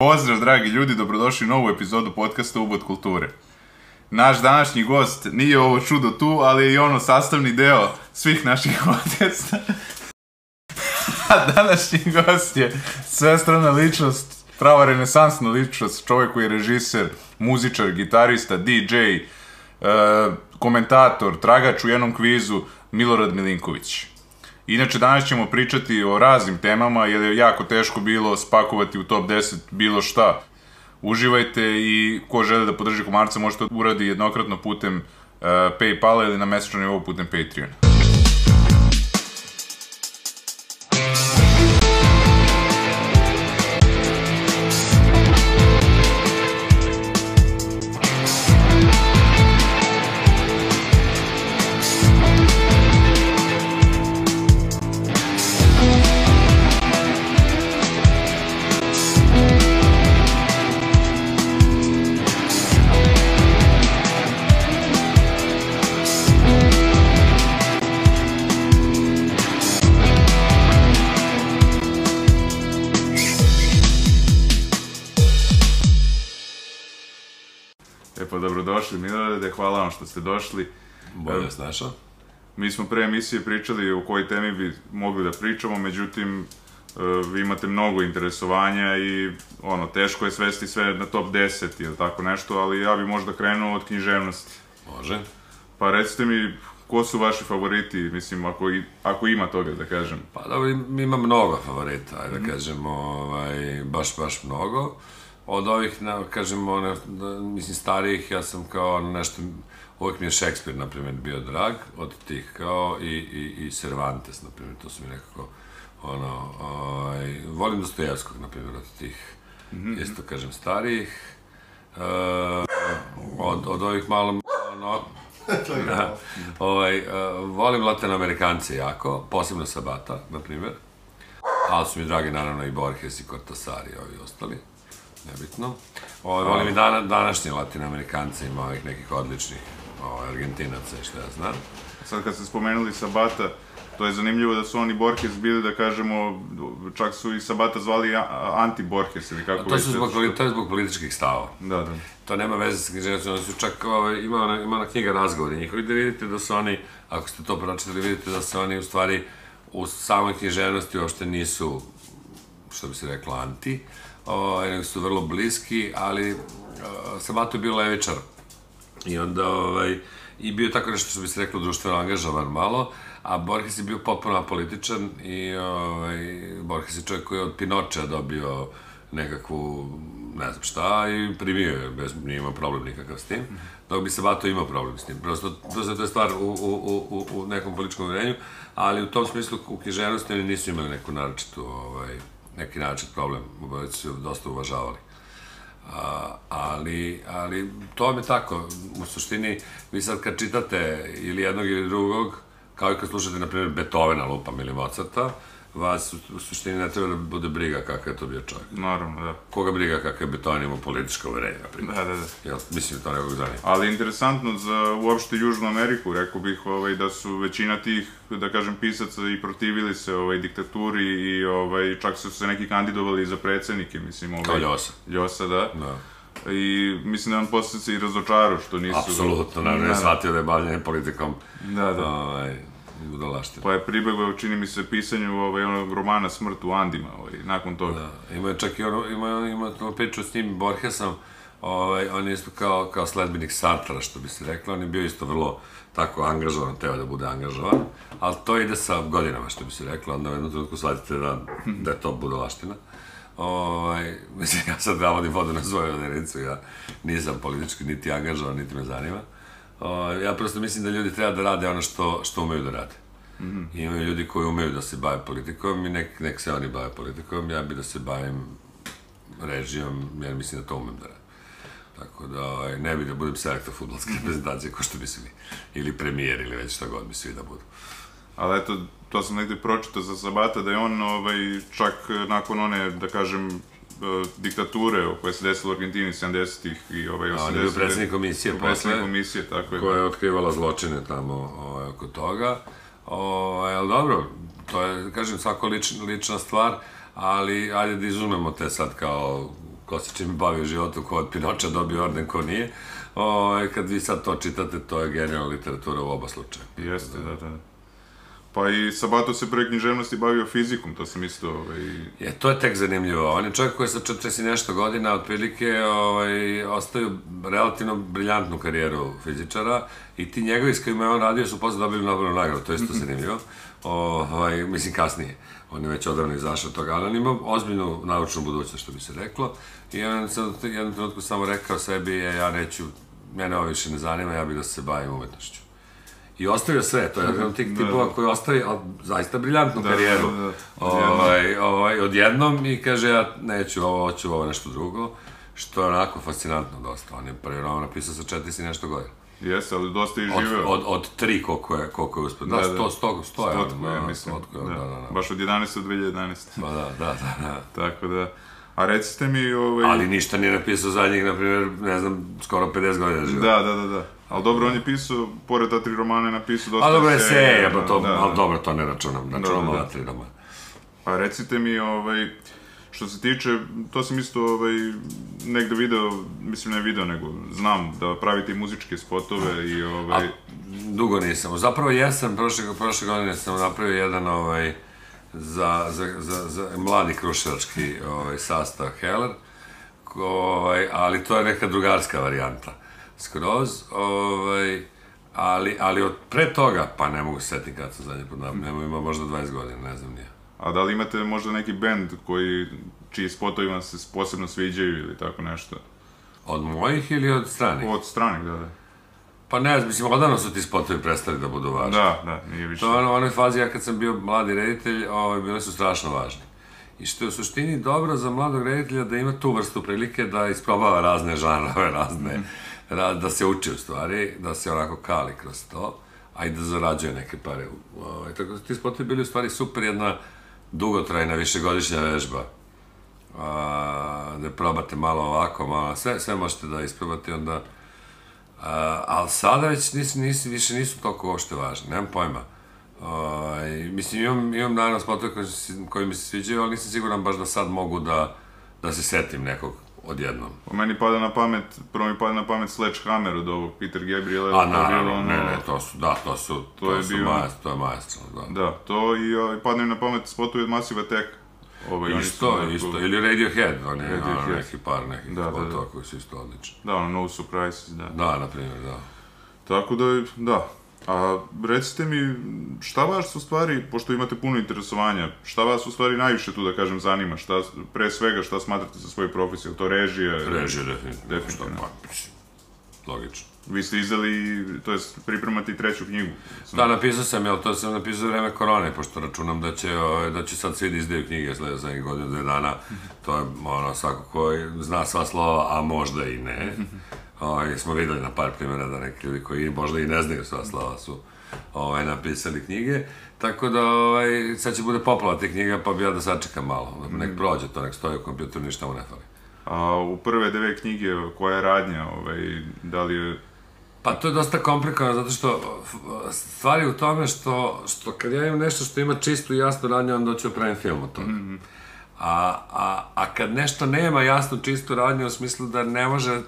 Pozdrav dragi ljudi, dobrodošli u novu epizodu podcasta Ubod kulture. Naš današnji gost nije ovo čudo tu, ali je i ono sastavni deo svih naših podcasta. A današnji gost je svestrana ličnost, prava renesansna ličnost, čovjek koji je režiser, muzičar, gitarista, DJ, e, komentator, tragač u jednom kvizu, Milorad Milinković. Inače, danas ćemo pričati o raznim temama, jer je jako teško bilo spakovati u top 10 bilo šta. Uživajte i ko žele da podrži komarca možete uradi jednokratno putem uh, Paypala ili na mesečnom nivou putem Patreona. E dobrodošli Milorade, hvala vam što ste došli. Bolje vas našao. Mi smo pre emisije pričali o kojoj temi bi mogli da pričamo, međutim, e, vi imate mnogo interesovanja i ono, teško je svesti sve na top 10 ili tako nešto, ali ja bi možda krenuo od književnosti. Može. Pa recite mi, ko su vaši favoriti, mislim, ako, i, ako ima toga da kažem? Pa dobro, im- ima mnogo favorita, ajde da kažemo, ovaj, baš, baš mnogo. Od ovih, na, kažemo, one, da, mislim, starijih, ja sam kao nešto, uvijek mi je Šekspir, na primjer, bio drag, od tih kao, i, i, i Cervantes, na primjer, to su mi nekako, ono, ovaj, volim Dostojevskog, na primjer, od tih, isto kažem, starijih. E, od, od ovih malo, ono, Da. ovaj, uh, volim latinoamerikance jako, posebno Sabata, na primjer. Ali su mi dragi, naravno, i Borges i Cortasar i ovi ostali. Nebitno. Ovaj, volim i dana, današnje latinoamerikance, ima ovih nekih odličnih ovaj, Argentinaca i što ja znam. Sad kad ste spomenuli Sabata, to je zanimljivo da su oni Borges bili, da kažemo, čak su i Sabata zvali a- anti-Borges ili kako To, već su zbog, poli- to je zbog političkih stavova. Da, da. To nema veze sa književnostima, oni su čak, ovaj, ima ona, ima ona knjiga razgovori njihovi, da vidite da su oni, ako ste to pročitali, vidite da su oni u stvari u samoj književnosti uopšte nisu, što bi se reklo, anti, nego su vrlo bliski, ali uh, Sabato je bio levičar. I onda, ovaj, i bio tako nešto što bi se reklo društveno angažovan malo, a Borges je bio potpuno apolitičan i ovaj, Borges je čovjek koji je od Pinočea dobio nekakvu, ne znam šta, i primio je, bez, nije imao problem nikakav s tim, dok bi Sabato imao problem s tim. Prosto, prosto to je stvar u, u, u, u, nekom političkom uvjerenju, ali u tom smislu u književnosti oni nisu imali neku naročitu, ovaj, neki naročit problem, obojice su dosta uvažavali. A, ali, ali to vam je tako, u suštini, vi sad kad čitate ili jednog ili drugog, kao i kad slušate, na primjer, Beethovena, lupam, ili Mozarta, vas u, suštini ne treba da bude briga kakav je to bio čovjek. Naravno, da. Koga briga kakav je Beethoven imao politička uverenja, na primjer. Da, da, da. Jel, mislim, to nekog zanima. Ali interesantno za uopšte Južnu Ameriku, rekao bih ovaj, da su većina tih, da kažem, pisaca i protivili se ovaj, diktaturi i ovaj, čak su se neki kandidovali za predsednike, mislim. Ovaj, Kao Ljosa. Ljosa, da. Da. I mislim da on posle se i razočarao što nisu... Apsolutno, naravno, je Da, shvatio da je bavljanje politikom Da, da. ovaj, budalaština. Pa je pribegao, čini mi se, pisanju ovaj, onog romana Smrt u Andima, ovaj, nakon toga. Da, ima čak i ono, ima, ima ono priču s njim Borgesom, ovaj, on je isto kao, kao sledbenik Sartra, što bi se reklo, on je bio isto vrlo tako angažovan, teo da bude angažovan, ali to ide sa godinama, što bi se reklo, onda u jednom trenutku shvatite da, da je to budalaština. Ovaj, mislim, ja sad navodim vodu na svoju odenicu, ja nisam politički niti angažovan, niti me zanima. Ovaj, ja prosto mislim da ljudi treba da rade ono što, što umeju da rade. I imaju ljudi koji umeju da se bave politikom i nek, nek se oni bave politikom, ja bi da se bavim režijom, jer mislim da to umem da radim. Tako da ovaj, ne bi da budem selektor futbolske reprezentacije ko što svi. Ili premijer ili već šta god bi svi da budu. Ali eto, to sam negde pročitao za Sabata, da je on ovaj, čak nakon one, da kažem, diktature koja se desila u Argentini 70-ih i ovaj, 80-ih. on je bio predsjednik komisije posle. komisije, tako je. koja je otkrivala zločine tamo ovaj, oko toga. Ovaj, ali dobro, to je, kažem, svako lična, lična stvar, ali ajde da izumemo te sad kao ko se čim bavi u životu, ko od Pinoča dobio orden, ko nije. Ovaj, kad vi sad to čitate, to je genijalna literatura u oba slučaja. Jeste, da, da. Pa i Sabato se pre književnosti bavio fizikom, to sam isto, ovaj... Je, to je tek zanimljivo. On je čovjek koji sa 40 i nešto godina otprilike ovaj, ostaju relativno briljantnu karijeru fizičara i ti njegovi s kojima je on radio su posle dobili Nobelovu nagradu, to je isto zanimljivo. Ovaj, mislim kasnije. On je već odavno izašao od toga, ali on ima ozbiljnu naučnu budućnost, što bi se reklo. I on sam u jednom trenutku samo rekao sebi, je, ja neću, mene ovo više ne zanima, ja bih da se bavim umetnošću. I ostavio sve, to je jedan od tih tipova koji ostavi ali, zaista briljantnu Da, karijeru. da, da. Ovaj, ovaj, odjednom i kaže ja neću ovo, hoću ovo nešto drugo, što je onako fascinantno dosta. On je prvi roman napisao sa 40 i nešto godina. Jeste, ali dosta i Od, živeo. od, od tri koliko je, koliko je uspio. Da, Da, da, da. sto, sto, sto je. Stotku, da, ja da, mislim. stotku je, da. da, da, da. Baš od 11. do 2011. Pa da, da, da, da. Tako da... A recite mi, ovaj... Ali ništa nije napisao zadnjih, na primjer, ne znam, skoro 50 godina života. Da, da, da, da. Ali dobro, on je pisao, pored ta tri romana, je napisao dosta A dobro, eseja, eseja, pa to, da, da. ali dobro, to ne računam, računam da, da. ova tri romana. Pa recite mi, ovaj, što se tiče, to sam isto ovaj, negde video, mislim ne video, nego znam da pravite i muzičke spotove i ovaj... Dugo nisam. Zapravo jesam, prošle, prošle godine sam napravio jedan ovaj, za, za, za, za mladi kruševački ovaj, sastav Heller, ovaj, ali to je neka drugarska varijanta. Skroz, ovaj, ali, ali od pre toga, pa ne mogu se setiti kad sam zadnji put napravio, nema, ima možda 20 godina, ne znam nije. A da li imate možda neki bend koji, čiji spotovi vam se posebno sviđaju ili tako nešto? Od mojih ili od stranih? Od stranih, da, da. Pa ne, mislim, odavno su ti spotovi prestali da budu važni. Da, da, nije više. To je ono, onoj fazi, ja kad sam bio mladi reditelj, ovaj, bili su strašno važni. I što je u suštini dobro za mladog reditelja da ima tu vrstu prilike da isprobava razne žanrove, razne, ra, da se uči u stvari, da se onako kali kroz to, a i da zarađuje neke pare. Ovaj, tako da ti spotovi bili u stvari super jedna dugotrajna, višegodišnja vežba. A, da probate malo ovako, malo, sve, sve možete da isprobate, onda Uh, ali sada već nisu, nisu, više nisu toliko uopšte važni, nemam pojma. Uh, mislim, imam, imam naravno spotove koji, koji mi se sviđaju, ali nisam siguran baš da sad mogu da, da se setim nekog odjednom. Po meni pada na pamet, prvo mi pada na pamet Sledgehammer od ovog Peter Gabriela. A, naravno, ono- ne, ne, to su, da, to su, to, To je su bio- majest, to je majestralno, da. Da, to i ovaj, padne mi na pamet spotovi od Massive Attack. Ovaj, su Isto, onako- isto, ili Radiohead, oni, ono, Radiohead. neki par nekih Da, da, spotova da. koji su isto odlični. Da, ono, No Surprises, da. Da, na primjer, da. Tako da, da. A recite mi, šta vas u stvari, pošto imate puno interesovanja, šta vas u stvari najviše tu da kažem zanima, šta, pre svega šta smatrate za svoju profesiju, to režija? Režije, definitivno. Definitivno. Pa, logično. Vi ste izdali, to jest pripremate i treću knjigu. Da, napisao sam, jel, to sam napisao za vreme korone, pošto računam da će, ovaj, da će sad svi da izdaju knjige slede za godinu, dve dana. To je, ono, svako ko zna sva slova, a možda i ne. Ovaj, smo videli na par primjera da neki ljudi koji možda i ne znaju sva slova su ovaj, napisali knjige. Tako da, ovaj, sad će bude poplava te knjiga, pa bi ja da sačekam malo. Nek prođe to, nek stoji u kompjuteru, ništa mu ne fali. A u prve dve knjige, koja je radnja, ovaj, da li je... Pa to je dosta komplikovano, zato što stvari u tome što, što kad ja imam nešto što ima čistu i jasnu radnju, onda ću da pravim film od toga. A, a, a kad nešto nema jasnu, čistu radnju, u smislu da ne može,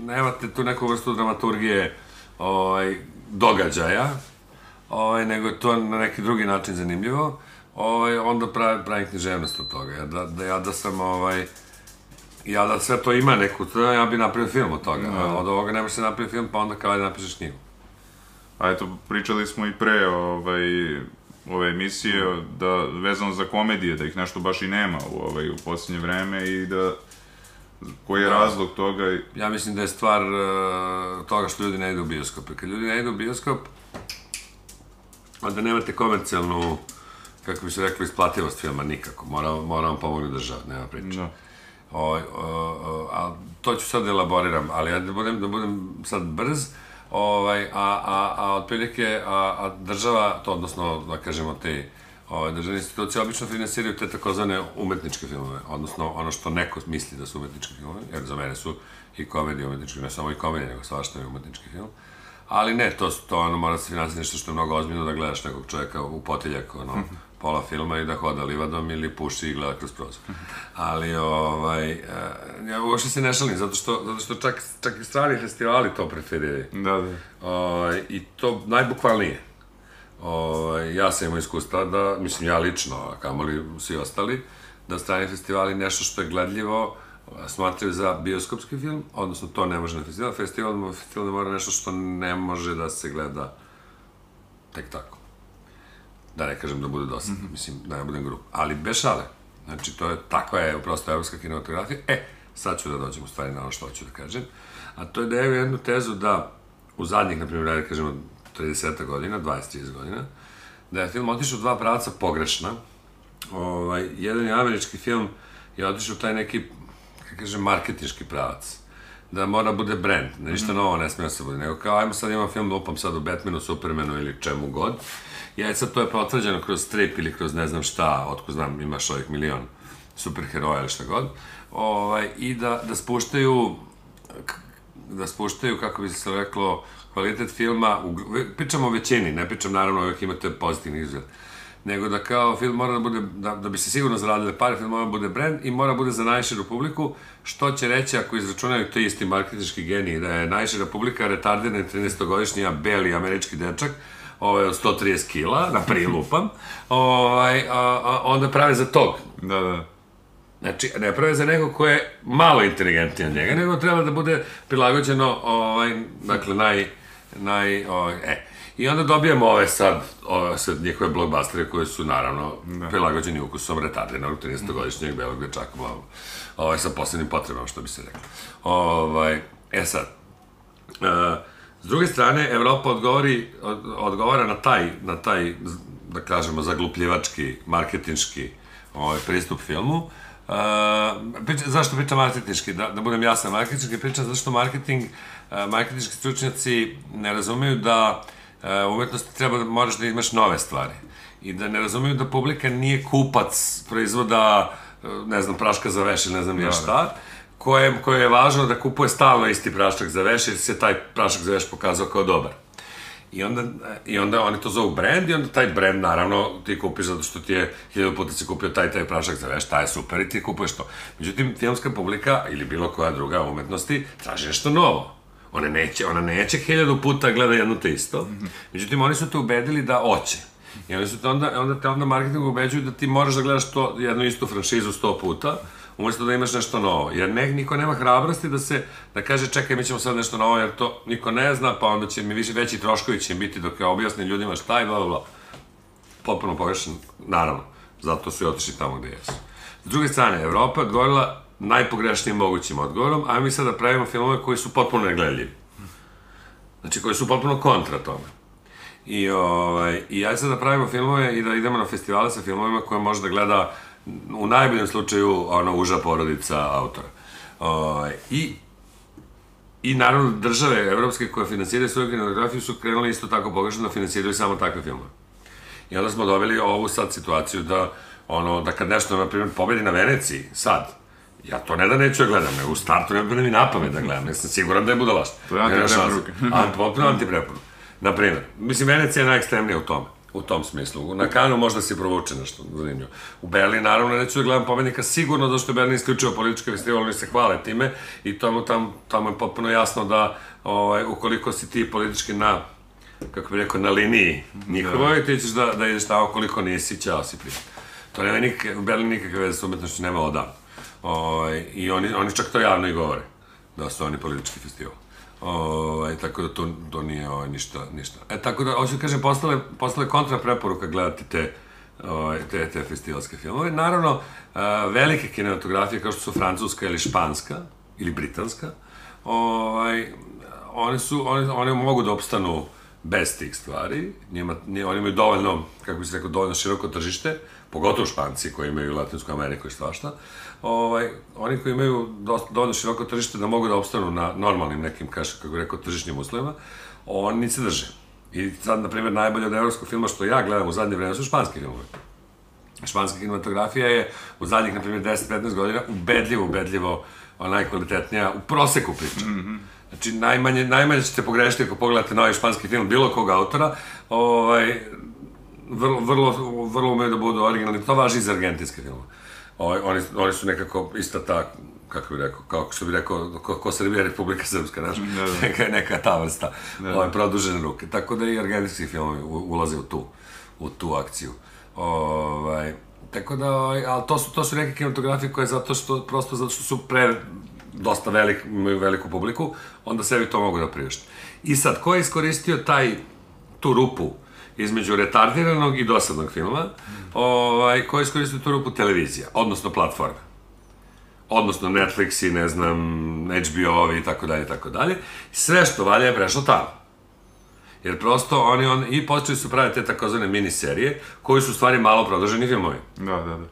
nemate tu neku vrstu dramaturgije ovaj, događaja, ovaj, nego je to na neki drugi način zanimljivo, ovaj, onda pravim, pravim književnost od toga. Ja da, da, ja da sam, ovaj, ja da sve to ima neku, ja bi napravio film od toga. A od ovoga ne može se napraviti film, pa onda kao ajde napišeš knjigu. A eto, pričali smo i pre ovaj, ove emisije, da vezano za komedije, da ih nešto baš i nema u, ovaj, u posljednje vreme i da koji je razlog toga Ja mislim da je stvar uh, toga što ljudi ne idu u bioskop. I kad ljudi ne idu u bioskop, onda nemate komercijalnu, kako bi se reklo, isplativost filma nikako. Mora, mora vam pomoći država, nema priče. da. O, o, o, a to ću sad da elaboriram, ali ja da budem, da budem sad brz, ovaj, a, a, a otprilike, a, a država, to odnosno, da kažemo, te ovaj, državne institucije obično finansiraju te takozvane umetničke filmove, odnosno ono što neko misli da su umetnički filmovi, jer za mene su i komedije umetnički, ne samo i komedije, nego svašta je umetnički film. Ali ne, to, to ono mora se finansirati nešto što je mnogo ozbiljno da gledaš nekog čovjeka u potiljak, ono, pola filma i da hoda livadom ili puši i gleda kroz prozor. Ali, ovaj, e, ja uopšte se ne šalim, zato što, zato što čak, čak i strani festivali to preferiraju. Da, da. Ovaj, I to najbukvalnije. Ovaj, ja sam imao iskustva da, mislim ja lično, a kamoli svi ostali, da strani festivali nešto što je gledljivo smatraju za bioskopski film, odnosno to ne može na festival, festival, festival ne mora nešto što ne može da se gleda tek tako. Da ne kažem da bude dosadno, mm -hmm. mislim, da ne budem grup. Ali bez šale. Znači, to je, takva je prosto evropska kinematografija. E, sad ću da dođem u stvari na ono što hoću da kažem. A to je da je jednu tezu da u zadnjih, na primjer, da kažemo, 30 godina, 20-30 godina, da je film otišao u dva pravca pogrešna. Ovaj, jedan je američki film je otišao u taj neki, kako kažem, marketinški pravac da mora bude brand, da ništa mm -hmm. novo ne smije da se bude, nego kao ajmo sad imam film, lupam sad o Batmanu, Supermanu ili čemu god, ja sad to je potvrđeno kroz strip ili kroz ne znam šta, otko znam, imaš ovih milion superheroja ili šta god, ovaj, i da, da spuštaju da spuštaju, kako bi se reklo, kvalitet filma, u, pričamo o većini, ne pričam naravno uvijek imate pozitivni izgled, nego da kao film mora da bude, da, da bi se sigurno zaradile pare, film mora da bude brand i mora da bude za najširu publiku, što će reći ako izračunaju to isti marketinški geniji, da je najšira publika retardirani 13-godišnji beli američki dečak, ovaj, od 130 kila, na prilupam, ovaj, a, a, onda prave za tog. Da, da. Znači, ne prave za nekog ko je malo inteligentniji od njega, nego treba da bude prilagođeno, ovaj, dakle, naj, naj, ovaj, e. I onda dobijamo ove sad, ove sad njihove blockbustere koje su naravno da. prilagođeni ukusom retardenog 13-godišnjeg belog dečaka, bla, bla. Ovaj, sa posebnim potrebama, što bi se reklo. Ovaj, e sad, uh, s druge strane, Evropa odgovori, od, odgovara na taj, na taj, da kažemo, zaglupljivački, marketinški ovaj, pristup filmu, uh, Uh, priča, zašto pričam marketinški? Da, da budem jasan, marketinški pričam zato što marketing, uh, marketinški stručnjaci ne razumeju da uh, umetnosti treba da moraš da imaš nove stvari. I da ne razumeju da publika nije kupac proizvoda, ne znam, praška za veš ne znam ja da, da. Koje, koje je važno da kupuje stalno isti prašak za veš, jer se taj prašak za veš pokazao kao dobar. I onda, I onda oni to zovu brand i onda taj brand naravno ti kupiš zato što ti je hiljadu puta si kupio taj taj prašak za veš, taj je super i ti kupuješ to. Međutim, filmska publika ili bilo koja druga umetnosti traži nešto novo. Ona neće, ona neće hiljadu puta gleda jedno te isto. Međutim, oni su te ubedili da oće. I oni su te onda, onda te onda marketing ubeđuju da ti moraš da gledaš to, jednu istu franšizu sto puta, umesto da imaš nešto novo. Jer ne, niko nema hrabrosti da se, da kaže čekaj mi ćemo sad nešto novo jer to niko ne zna, pa onda će mi više veći troškovi će biti dok ja objasnim ljudima šta je, bla, bla, bla. Potpuno pogrešan, naravno. Zato su i otišli tamo gde jesu. S druge strane, Evropa odgovorila najpogrešnijim mogućim odgovorom, a mi sad da pravimo filmove koji su potpuno negledljivi. Znači, koji su potpuno kontra tome. I, ovaj, i ajde sad da pravimo filmove i da idemo na festivale sa filmovima koje može da gleda u najboljem slučaju ono uža porodica autora. O, I I naravno države evropske koje finansiraju svoju kinematografiju su krenuli isto tako pogrešno da finansiraju samo takve filmove. I onda smo dobili ovu sad situaciju da ono, da kad nešto, na primjer, pobedi na Veneciji, sad, ja to ne da neću da gledam, nego u startu ne bude mi na pamet da gledam, ja sam siguran da je budalašta. To je antipreporuka. Ant, potpuno antipreporuka. Na primjer, mislim, Venecija je najekstremnija u tome u tom smislu. Na Kanu možda se provuče nešto zanimljivo. U Berlin, naravno, neću da gledam pobednika sigurno, zato što je Berlin isključivo politički festival, oni se hvale time i tomu, tam, tamo je potpuno jasno da ovaj, ukoliko si ti politički na kako bih rekao, na liniji njihovoj, da. ti ćeš da, da ideš tamo, koliko nisi, ćao si prije. To nema nikakve, u Berlin nikakve veze s umetnošću nema odavno. Ovaj, I oni, oni čak to javno i govore, da su oni politički festival. Ovaj, tako da to, to nije ovaj, ništa, ništa. E, tako da, hoću da kažem, postale, postale kontra preporuka gledati te, ovaj, te, te festivalske filmove. Naravno, a, velike kinematografije kao što su francuska ili španska, ili britanska, ovaj, one, su, one, one mogu da opstanu bez tih stvari. Njima, oni imaju dovoljno, kako bi se rekao, dovoljno široko tržište, pogotovo Španci koji imaju Latinsku Ameriku i svašta, ovaj, oni koji imaju dosta, dovoljno široko tržište da mogu da opstanu na normalnim nekim, kaš, kako rekao, tržišnim uslovima, oni se drže. I sad, na primjer, najbolje od evropskog filma što ja gledam u zadnje vreme su španski filmovi. Španska kinematografija je u zadnjih, na primjer, 10-15 godina ubedljivo, ubedljivo najkvalitetnija, u proseku pričam. Mm -hmm. Znači, najmanje, najmanje ćete pogrešiti ako pogledate novi španski film bilo kog autora, ovaj, vrlo, vrlo, vrlo umeju da budu originalni. To važi i za argentinske filmove. Ovaj, oni, oni su nekako ista ta, kako bi rekao, kao što bi rekao, ko, ko Srbija, Republika Srpska, znaš, Da, da. neka, neka ta vrsta, ovaj, produžene ruke. Tako da i argentinski filmovi ulaze u tu, u tu akciju. Ovaj, tako da, ovaj, ali to su, to su neke kinematografije koje zato što, prosto zato što su pre, dosta velik, imaju veliku publiku, onda sebi to mogu da priušte. I sad, ko je iskoristio taj, tu rupu između retardiranog i dosadnog filma, ovaj, ko je iskoristio tu rupu televizija, odnosno platforme odnosno Netflix i ne znam, HBO-ovi i tako dalje tako dalje. Sve što valja je prešlo tamo. Jer prosto oni on, i počeli su praviti te takozvane miniserije, koji su u stvari malo produženi filmovi. Da, da, da.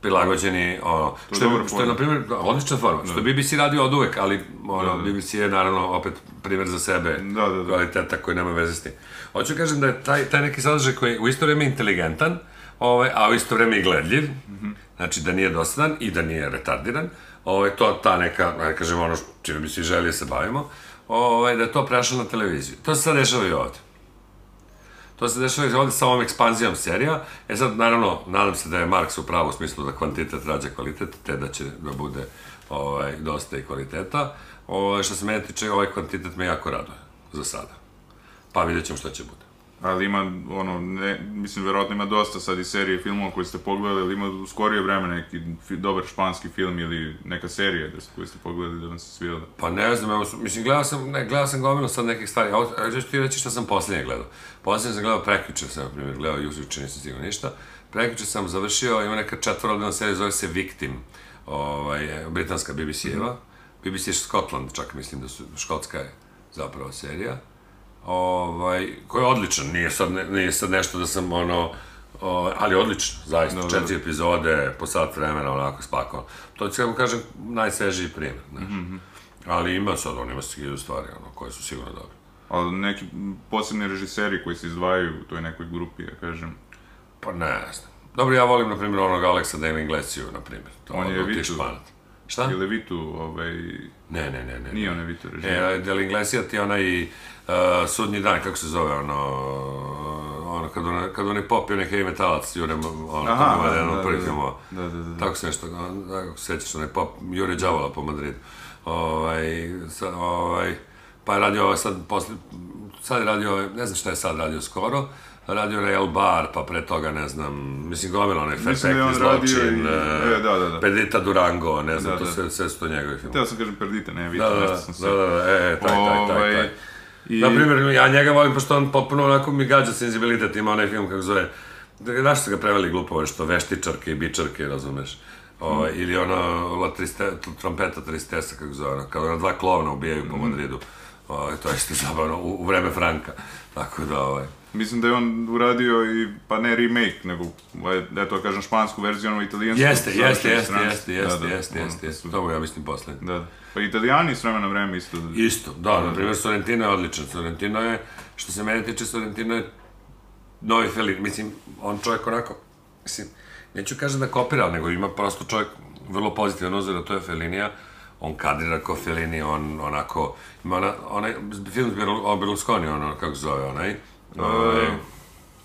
Prilagođeni, ono, što, je, dobra što je, na primjer, da, odlična forma, što je BBC radio od uvek, ali, ono, BBC je, naravno, opet primjer za sebe, Da, da, da. kvaliteta koji nema veze s tim. Hoću kažem da je taj, taj neki sadržaj koji je u isto vreme inteligentan, ovaj, a u isto vreme i gledljiv, znači da nije dosadan i da nije retardiran, ovaj, to ta neka, da kažem, ono čime bi svi želi da se bavimo, ovaj, da je to prešlo na televiziju. To se sad dešava i ovde. To se dešava ovde sa ovom ekspanzijom serija. E sad, naravno, nadam se da je Marks u pravu smislu da kvantitet rađa kvalitet, te da će da bude ovaj, dosta i kvaliteta. Ovaj, što se mene tiče, ovaj kvantitet me jako raduje za sada. Pa vidjet ćemo šta će bude. Ali ima, ono, ne, mislim, verovatno ima dosta sad i serije filmova koje ste pogledali, ali ima u skorije vreme neki fi, dobar španski film ili neka serija da, ste- koju ste pogledali da vam se svidjela. Pa ne znam, evo, mislim, gledao sam, ne, gledao sam gomilu sad nekih stvari, ovo, ću ti reći šta sam posljednje gledao. Posljednje sam gledao prekjuče, sam, na primjer, gledao juče, nisam sigurno ništa. Prekjuče sam završio, ima neka četvorodnevna serija, zove se Victim, ovaj, britanska BBC-eva. BBC je Scotland, čak mislim da su, škotska je zapravo serija. Ovaj, koji je odličan, nije sad, ne, nije sad nešto da sam, ono, o, ali odlično, zaista, da, četiri epizode, po sat vremena, onako spakovano. To će, kako kažem, najsvežiji primjer, znaš. Ali ima sad, on ima hiljadu stvari, ono, koje su sigurno dobre. Ali neki posebni režiseri koji se izdvajaju u toj nekoj grupi, ja kažem. Pa ne znam. Dobro, ja volim, na primjer, onog Aleksa Dave Inglesiju, na primjer. To, On je Vitu. Španac. Šta? Je Levitu, ovaj, Ne, ne, ne, ne. nije on Levitu režim. E, Del Inglesija ti onaj uh, sudnji dan, kako se zove, ono, ono, kad, ona, kad on je popio neki heavy metalac, Jure, ono, Aha, je da, jedan da, od prvih da. filmova. Da, da, da. Tako se nešto, da, kako se sećaš, onaj pop, Jure Đavola po Madridu. Ovaj, sad, ovaj, pa je radio ovaj sad, posle, sad je radio, ovaj, ne znam šta je sad radio skoro, radio je El Bar, pa pre toga, ne znam, mislim, gomila onaj da radio zločin, i- e, e, da, da, da. Perdita Durango, ne znam, Da, to da. sve, sve su to njegovi filmovi. Teo sam kažem Perdita, ne, Vitu, Da, da, nešto da, sam se... da, da, da, e, taj, taj, taj, Ovaj, taj. I, Na primjer, ja njega volim, pošto on potpuno onako mi gađa senzibilitet, ima onaj film kako zove, znaš su ga preveli glupo, što veštičarke i bičarke, razumeš? O, ili ono, La triste, trompeta tristesa, kako zove, ono, kada ona dva klovna ubijaju po Madridu. O, to je isto zabavno, u, u vreme Franka. Tako da, ovaj, Mislim da je on uradio i, pa ne remake, nego, eto, kažem, špansku verziju, ono italijansku. Jeste, jeste, jeste, jeste, Da, jeste, da, jeste, jeste, to jeste. su- To ja mislim poslednje. Da, da. Pa italijani s vremena na vreme isto. Isto, da, na primjer Sorrentino je odličan. Sorrentino je, što se mene tiče, Sorrentino je novi Fellini. Mislim, on čovjek onako, mislim, neću kažem da kopira, nego ima prosto čovjek vrlo pozitivan uzor, to je Fellinija. On kadrira kao Fellini, on onako, ima ona, onaj film o Berlusconi, ono, kako zove, onaj, ovaj,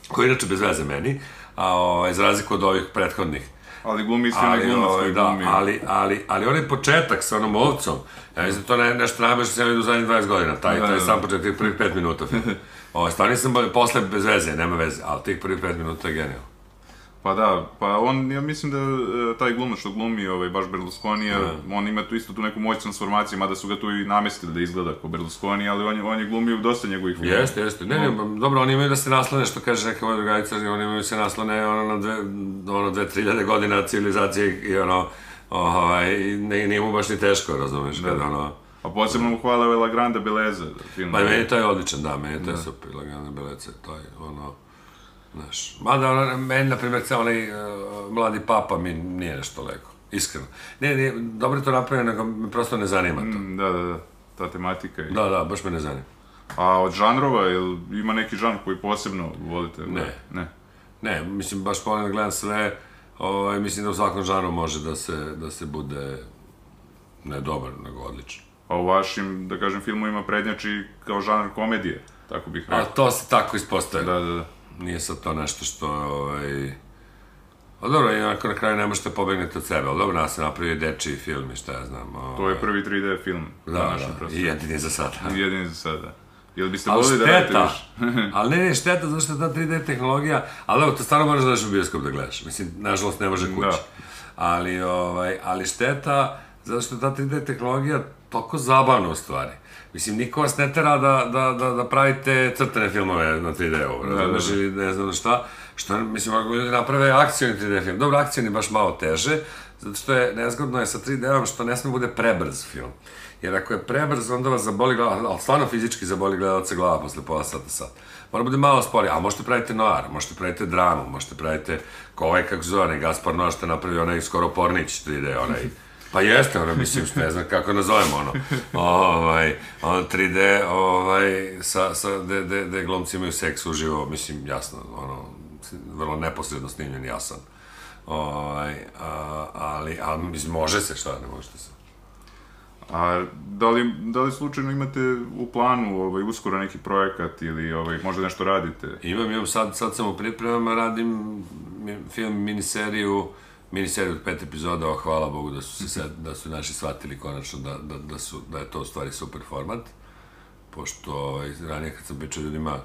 koji je inače bez veze meni, a ovaj, za razliku od ovih prethodnih. Ali glumi isti Ali, glumac ovaj, da, glumi. ali, ali, ali onaj početak sa onom ovcom, ja mislim to ne, nešto najbolje što sam vidio u zadnjih 20 godina, taj, Da, taj da. sam početak, tih prvih 5 minuta. Ovo, stvarno nisam bolje, posle bez veze, nema veze, ali tih prvih 5 minuta je genijalno. Pa da, pa on, ja mislim da e, taj glumac što glumi, ovaj, baš Berlusconi, on ima tu isto tu neku moć transformacije, mada su ga tu i namestili da izgleda kao Berlusconi, ali on on je glumio dosta njegovih filmova. Jeste, jeste. Ne, ne, dobro, oni imaju da se naslone, što kaže neka moja drugarica, oni imaju da se naslone ono, na dve, ono, dve, tri hiljade godina civilizacije i ono, ovaj, ne, nije mu baš ni teško, razumeš, kada ono... A posebno mu hvala ovaj La Grande Beleza, film. Pa meni to je odličan, da, meni to je super, Lagane Belece, to je ono, znaš, mada ono, meni, na primjer, ceo onaj uh, mladi papa mi nije nešto lego, iskreno. Ne, nije, dobro je to napravljeno, nego me prosto ne zanima to. Mm, Da, da, da, ta tematika. i- Da, da, baš me ne zanima. A od žanrova, jel ima neki žanr koji posebno volite? Ne. Ne. Ne, mislim, baš da gledam sve, ovaj, mislim da u svakom žanru može da se, da se bude, ne dobar, nego odličan. A u vašim, da kažem, filmovima prednjači kao žanr komedije, tako bih A rekao. to se tako ispostavlja. Da, da, da. Nije sad to nešto što, ovaj... A dobro, i onako na kraju ne možete pobegnete od sebe, ali dobro, nas se napravio dečiji film i šta ja znam. Ovaj... To je prvi 3D film. Da, na da, i jedini za sada. I jedini za sada. Jel biste volili da radite više? ali ne, ne, šteta, zato što je ta 3D tehnologija, ali evo, to stvarno moraš da u bioskop da gledaš, mislim, nažalost ne može kući. Da. Ali, ovaj, ali šteta, zato što ta 3D tehnologija toliko zabavna u stvari. Mislim, niko vas ne tera da, da, da, da pravite crtane filmove na 3D-u, razumeš, ili ne znam šta, što, mislim, ako ljudi naprave akcijni 3D film, dobro, akcijni baš malo teže, zato što je nezgodno je sa 3D-om što ne sme bude prebrz film. Jer ako je prebrz, onda vas zaboli glava, ali stvarno fizički zaboli gledalca glava posle pola sata, sat. Mora bude malo sporije, a možete pravite noir, možete pravite dramu, možete pravite, ko ovaj, kako zove, onaj Gaspar Noš što je napravio onaj skoro Pornić 3D, onaj, pa jeste, ono, mislim, ne znam kako nazovemo, ono, ovaj, ono 3D, ovaj, sa, sa, de, de, de glumci imaju seks uživo, mislim, jasno, ono, vrlo neposredno snimljen, jasan. Ovaj, a, ali, ali, mislim, može se, šta ne možete se. A da li, da li slučajno imate u planu ovaj, uskoro neki projekat ili ovaj, možda nešto radite? Imam, imam, sad, sad sam u pripremama, radim film, miniseriju, miniseriju od pet epizoda, a hvala Bogu da su, se sad, da su naši shvatili konačno da, da, da, su, da je to u stvari super format, pošto ovaj, ranije kad sam pričao ljudima,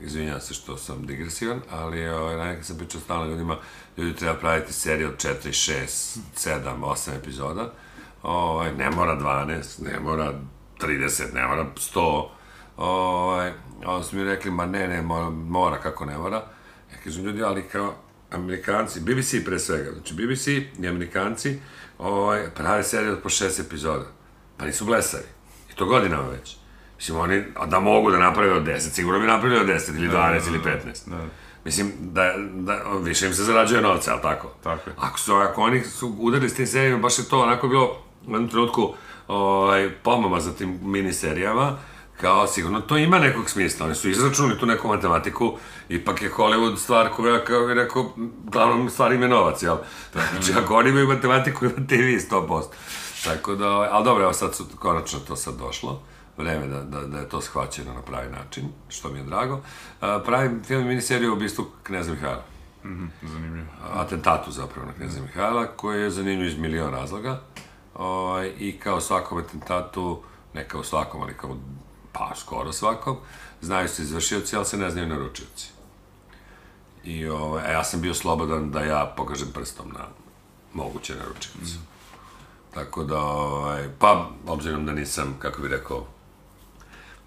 izvinjam se što sam digresivan, ali ovaj, ranije kad sam pričao stalno ljudima, ljudi treba praviti seriju od 4, 6, 7, 8 epizoda, ovaj, ne mora 12, ne mora 30, ne mora 100, ovaj, onda su mi rekli, ma ne, ne, mora, mora kako ne mora. Ja kažem, ljudi, ali kao Amerikanci, BBC pre svega, znači BBC i Amerikanci ovaj, prave serije od po šest epizoda. Pa nisu blesavi. I to godinama već. Mislim, oni, a da mogu da naprave od 10, sigurno bi napravili od 10 ili 12 ili 15. Da. Mislim, da, da, više im se zarađuje novca, ali tako? Tako je. Ako su, ako oni su udarili s tim serijama, baš je to onako bilo u jednom trenutku ovaj, pomama za tim miniserijama, kao sigurno to ima nekog smisla, oni su izračunali tu neku matematiku, ipak je Hollywood stvar koja, kao bih rekao, glavnom stvar im je novac, jel? Znači, ako oni imaju matematiku, imate i vi 100%. Tako da, ovaj, ali dobro, evo sad su, konačno to sad došlo, vreme da, da, da je to shvaćeno na pravi način, što mi je drago. A, pravim film i miniseriju o ubistvu Kneza Mihajla Zanimljivo. atentatu zapravo na knjeza Mihajla, koji je zanimljiv iz milion razloga. Ovaj, I kao svakom atentatu, ne kao svakom, ali kao pa skoro svakom, znaju se izvršioci, ali se ne znaju naručioci. I ovaj, a ja sam bio slobodan da ja pokažem prstom na moguće naručioce. Tako da, ovaj, pa, obzirom da nisam, kako bih rekao,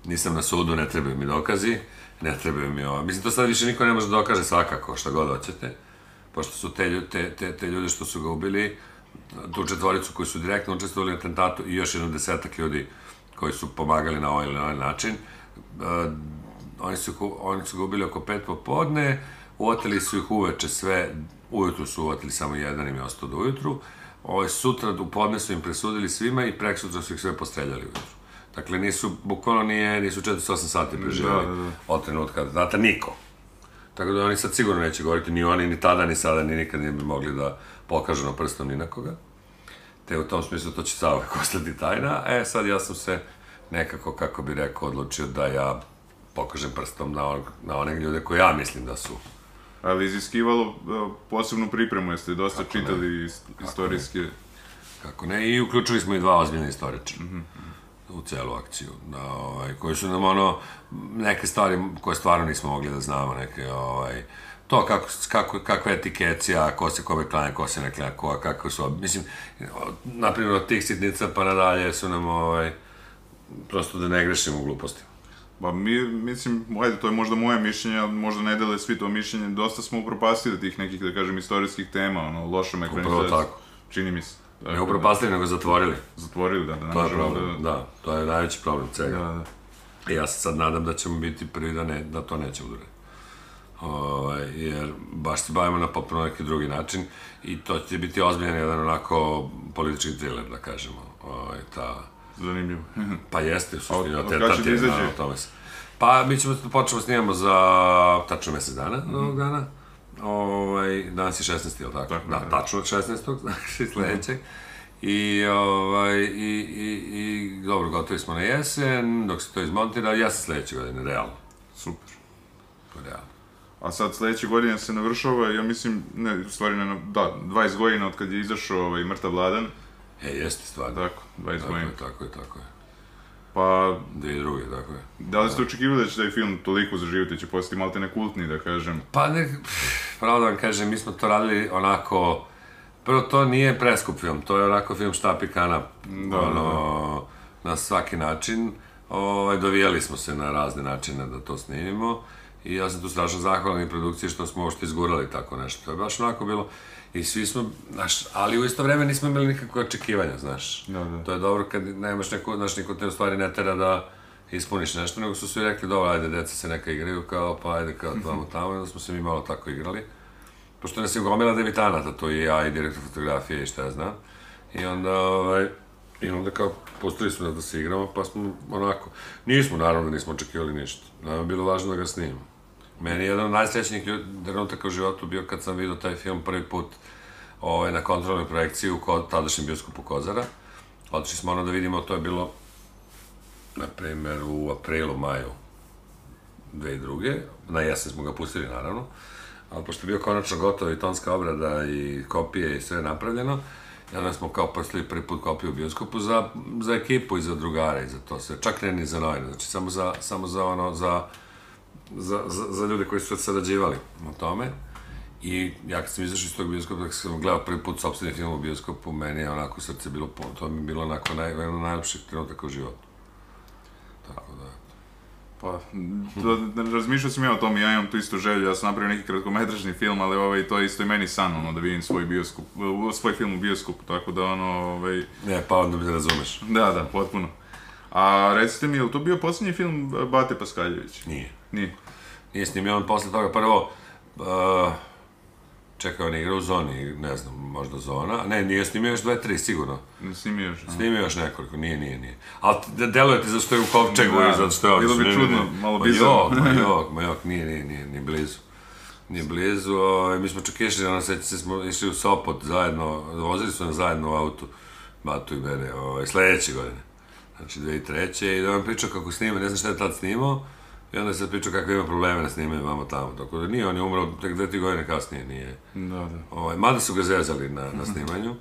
nisam na sudu, ne trebaju mi dokazi, ne trebaju mi ovo. Mislim, to sad više niko ne može da dokaže svakako, šta god hoćete, pošto su te, te, te, te ljude što su ga ubili, tu četvoricu koji su direktno učestvovali u atentatu i još jedno desetak ljudi koji su pomagali na ovaj ili na ovaj način, uh, oni su, oni su ga ubili oko pet popodne, uoteli su ih uveče sve, ujutru su uoteli samo jedan im je ostao do ujutru, ovaj, sutra u podne su im presudili svima i prek sutra su ih sve postreljali ujutru. Dakle, nisu, bukvalno nije, nisu 48 sati preživjeli Da, da, da. od trenutka data niko. Tako da oni sad sigurno neće govoriti ni oni, ni tada, ni sada, ni nikad ne bi mogli da pokažu na prstom ni na koga. Te u tom smislu to će zauvek ostati tajna. E, sad ja sam se nekako, kako bi rekao, odlučio da ja pokažem prstom na, on, na one ljude koje ja mislim da su. Ali iziskivalo e, posebnu pripremu, jeste dosta Kako ne? čitali is, istorijske... Kako ne, i uključili smo i dva ozbiljna istoričara u celu akciju, da, ovaj, koji su nam ono, neke stvari koje stvarno nismo mogli da znamo, neke, ovaj, to kako, kako, kakva je etikecija, ko se kome klanja, ko se ne klanja, ko, kako su, mislim, naprimjer od tih sitnica pa nadalje su nam, ovaj, prosto da ne grešimo u gluposti. Pa mi, mislim, ajde, to je možda moje mišljenje, ali možda ne dele svi to mišljenje, dosta smo upropastili tih nekih, da kažem, istorijskih tema, ono, lošom ekranizacijom. tako. Čini mi se. Tako Ne da, upropastili, nego zatvorili. Zatvorili, da, da ne To je problem, da, to je najveći problem svega. Da, da. I ja se sad nadam da ćemo biti prvi da, ne, da to nećemo uraditi. Ovaj, jer baš se bavimo na potpuno neki drugi način i to će biti ozbiljan jedan onako politički thriller, da kažemo. Ovaj, ta, Zanimljivo. pa jeste, u suštini, od od će da izađe? o tome se. Pa mi ćemo da počnemo snimamo za tačno mesec dana, mm ovog dana. Ovaj, danas je 16. ili tako? Tako, da, da. tačno od 16. znači sledećeg. I, ovaj, i, i, i, dobro, gotovi smo na jesen, dok se to izmontira, jesen sledeće godine, realno. Super. A sad sledeće godine se navršava, ja mislim, ne, u stvari ne, da, 20 godina od kad je izašao ovaj Mrtav Vladan. E, jeste stvarno. Tako, 20 Tako godina. je, tako je, tako je. Pa, Dve i druge, tako je. da li ste očekivali da će taj film toliko zaživjeti, će postati malte nekultni, da kažem? Pa ne, pravo da vam kažem, mi smo to radili onako, prvo to nije preskup film, to je onako film štap i kanap, Da, ono, na svaki način. Ovaj, dovijali smo se na razne načine da to snimimo i ja sam tu strašno zahvalan i produkciji što smo uopšte izgurali tako nešto. To je baš onako bilo i svi smo, znaš, ali u isto vreme nismo imali nikakve očekivanja, znaš. Da, da. To je dobro kad nemaš neko, znaš, niko te u stvari ne tera da ispuniš nešto, nego su svi rekli, dobro, ajde, deca se neka igraju, kao, pa ajde, kao tamo, tamo, i onda smo se mi malo tako igrali. Pošto nas je gomila debitanata, to i ja i direktor fotografije i šta ja znam. I onda, ovaj, i onda kao, pustili su nas da se igramo, pa smo onako, nismo, naravno, nismo očekivali ništa. Nam je bilo važno da ga snimimo. Meni je jedan od najsrećnijih trenutaka u životu bio kad sam vidio taj film prvi put ovaj, na kontrolnoj projekciji u ko, tadašnjem bioskopu Kozara. Otišli smo ono da vidimo, to je bilo, na primer, u aprilu, maju 2002. Na jesen smo ga pustili, naravno. Ali pošto je bio konačno gotov i tonska obrada i kopije i sve napravljeno, onda smo kao pustili prvi put kopiju u bioskopu za, za ekipu i za drugare i za to sve. Čak ne ni za novine, znači samo za, samo za ono, za, za, za, za ljude koji su sarađivali na tome. I ja kad sam izašao iz tog bioskopa, kad sam gledao prvi put sopstveni film u bioskopu, meni je onako srce bilo puno, to mi je bilo onako naj, jedan od najlepših trenutaka u životu. Tako da, Pa, to, razmišljao sam ja o tom ja imam tu isto želju, ja sam napravio neki kratkometražni film, ali ovaj, to je isto i meni san, ono, da vidim svoj bioskop, svoj film u bioskopu, tako da, ono, ovaj, ne, pa onda me razumeš. da, da, potpuno. A recite mi, je li to bio posljednji film Bate Paskaljević? Nije. Nije. Nije snimio on posle toga prvo, uh, čekao on igra u zoni, ne znam, možda zona, ne, nije snimio još dve, tri, sigurno. Ne snimio još. a? Snimio još nekoliko, nije, nije, nije. Ali de- deluje ti zašto je u kovčegu Da, i zato što je ovdje. bilo bi čudno, malo Ma bizarno. jok, ma jok, ma jok, nije, nije, nije, nije blizu. Nije blizu, ovaj, mi smo čak išli, ono, seća se, smo išli u Sopot zajedno, vozili nas zajedno u autu, Batu i mene, ovaj, sledeće godine. Znači, 2003. I da vam pričao kako snima, ne znam šta je tad snimao, i onda sad pričao kakve ima probleme na snimanju vamo tamo. Tako da nije, on je umro tek dve, tri godine kasnije, nije. Da, da. Ovaj, mada su ga zezali na, na snimanju,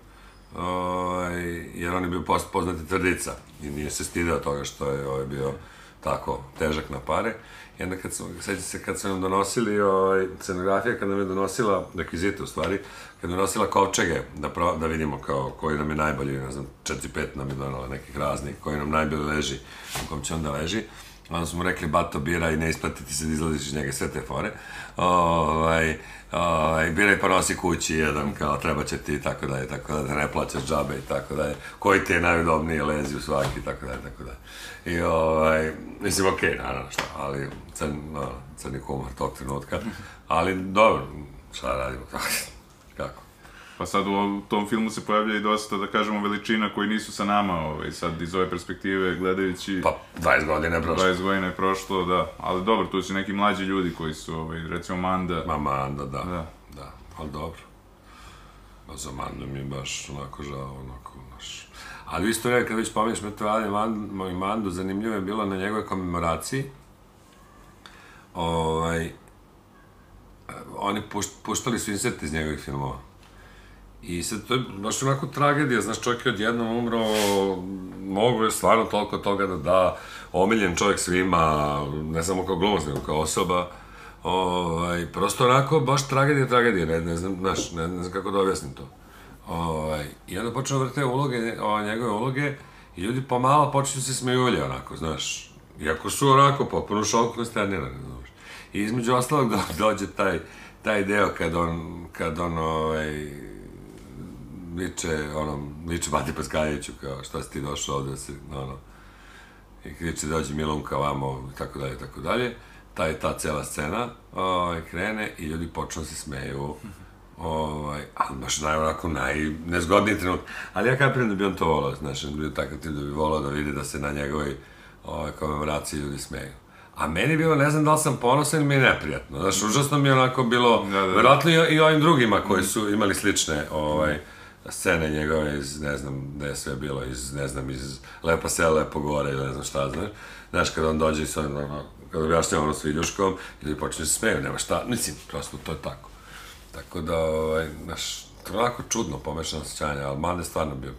ovaj, jer on je bio post, poznati tvrdica i nije se stidao toga što je ovaj, bio tako težak na pare. I onda kad su, seća se kad su nam donosili, ovaj, scenografija kad nam je donosila, rekvizite u stvari, kad je donosila kovčege, da, pro, da vidimo kao koji nam je najbolji, ne znam, 4-5 nam je donala nekih raznih, koji nam najbolje leži, u kom će onda leži. Onda smo rekli, bato, bira i ne isplati ti se da izlaziš iz njega sve te fore. Ovaj, ovaj, biraj pa nosi kući jedan, kao treba će ti, tako da je, tako da ne plaćaš džabe i tako da je. Koji ti je najudobniji, lezi u svaki, tako da je, tako da. I ovaj, mislim, okej, naravno, šta, ali crn, no, crni humor tog trenutka. Ali dobro, šta radimo, kako? Pa sad u tom filmu se pojavlja i dosta, da kažemo, veličina koji nisu sa nama, ovaj, sad iz ove perspektive gledajući... Pa, 20 godina je prošlo. 20 godina je prošlo, da. Ali dobro, tu su neki mlađi ljudi koji su, ovaj, recimo Manda. Mama, Anda, da. Da. Da, ali dobro. Pa za Mandu mi je baš onako žao, onako, znaš. Ali isto vreme, kad već pominješ Metrovalje Mandu, moj Mandu, zanimljivo je bilo na njegove komemoraciji. Ovaj, oni pušt, puštali su insert iz njegovih filmova. I sad to je baš onako tragedija, znaš, čovjek je odjednom umro, mogu je stvarno toliko toga da da, omiljen čovjek svima, ne samo kao glumac, nego kao osoba, ovaj, prosto onako, baš tragedija, tragedija, ne, ne znam, znaš, ne, ne znam kako da objasnim to. Ovaj, I onda počnu vrte uloge, o, njegove uloge, i ljudi pomalo počnu se smejulje, onako, znaš, iako su onako potpuno šok konsternirani, znaš. I između ostalog do, dođe taj, taj deo kad on, kad on, ovaj, viče, ono, viče Bati Paskajeviću, kao, šta si ti došao ovde, da si, ono, i kriče, dođe Milunka vamo, i tako dalje, tako dalje. Ta je ta cela scena, ovaj, krene i ljudi počnu da se smeju, ovaj, ali baš naj, onako, najnezgodniji trenut. Ali ja kapiram da bi on to volao, znaš, da bi bio takav tip da bi volao da vidi da se na njegovoj ovaj, komemoraciji ljudi smeju. A meni je bilo, ne znam da li sam ponosan mi je neprijatno. Znaš, užasno mi je onako bilo, Da, da, da. verovatno i, i ovim drugima koji su imali slične, ovaj, scene njegove iz, ne znam, gde je sve bilo, iz, ne znam, iz Lepa sela, Lepo gore ili ne znam šta, znaš. Znaš, kada on dođe i sa ono, kad objašnjava ono s Viljuškom, ljudi počne se smeju, nema šta, mislim, prosto to je tako. Tako da, ovaj, znaš, onako čudno pomešano osjećanje, ali Mande je stvarno bio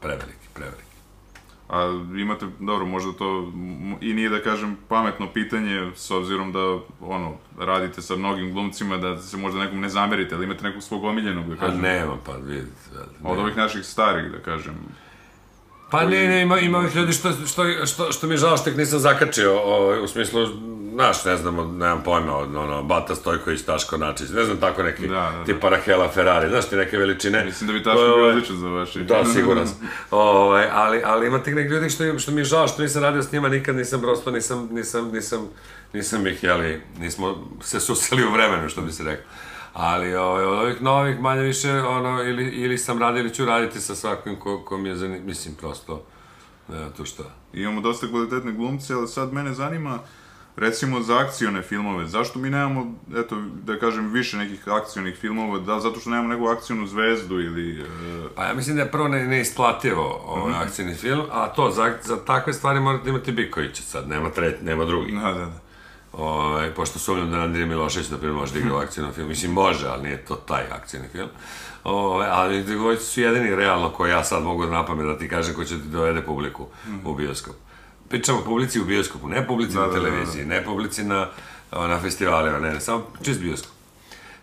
preveliki, preveliki. A imate, dobro, možda to i nije da kažem pametno pitanje, s obzirom da, ono, radite sa mnogim glumcima, da se možda nekom ne zamerite, ali imate nekog svog omiljenog, da A kažem, nema, pa vidite. ne. od ovih naših starih, da kažem. Pa ne, ne, ima, ima ovih ljudi što, što, što, što mi je žao što ih nisam zakačio, o, u smislu, znaš, ne znamo, nemam pojma, od, ono, Bata Stojković, Taško Načić, ne znam tako neki, Da, da, da. tipa Rahela Ferrari, znaš ti neke veličine. Mislim da bi Taško bio ovaj, odličan za vaše. Da, siguran sam. Ovaj, ali, ali ima tih nekih ljudi što, što mi je žao što nisam radio s njima, nikad nisam prosto, nisam, nisam, nisam, nisam ih, jeli, nismo se suseli u vremenu, što bi se rekao. Ali ovaj, od ovih novih, manje više, ono, ili, ili sam radio ili ću raditi sa svakim ko, ko mi je zanim, mislim, prosto, ne, to šta. Imamo dosta kvalitetne glumce, ali sad mene zanima, recimo za akcione filmove, zašto mi nemamo, eto, da kažem, više nekih akcionih filmova, da zato što nemamo neku akcionu zvezdu ili... e, Pa ja mislim da je prvo ne, neisplativo ovaj Mhm. akcijni film, a to, za, za takve stvari morate imati Bikovića sad, nema, tre, nema drugih. Da, da, da. Ovaj, pošto sumnjam da Andrija Milošević, na primjer, može da igra u akcijnom filmu. Mislim, može, ali nije to taj akcijni film. Ovaj, ali dvojice su jedini realno koji ja sad mogu da napamet da ti kažem ko će ti dovede publiku u bioskop. Pričamo publici u bioskopu, ne publici Da, na da, da, da. televiziji, ne publici na, na festivalima, ne, ne, samo čist bioskop.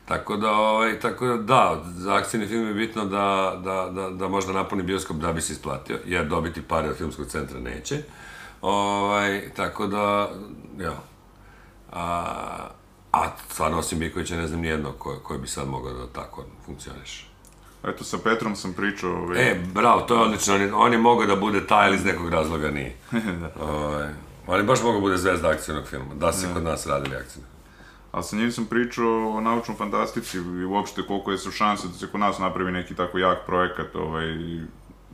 Tako da, ovaj, tako da, da, za akcijni film je bitno da, da, da, da možda napuni bioskop da bi se isplatio, jer dobiti pare od filmskog centra neće. Ovaj, tako da, ja. A, a stvarno osim Bikovića ne znam nijednog ko, koji bi sad mogao da tako funkcioniš. Eto, sa Petrom sam pričao, ovaj, E, bravo, to je odlično, on je, on je mogao da bude taj, ali iz nekog razloga nije. da. Ovaj, on je baš mogao da bude zvezda akcijnog filma, da se kod nas radili akcijni. Ali sa njim sam pričao o naučnom fantastici i uopšte koliko je su šanse da se kod nas napravi neki tako jak projekat ovaj,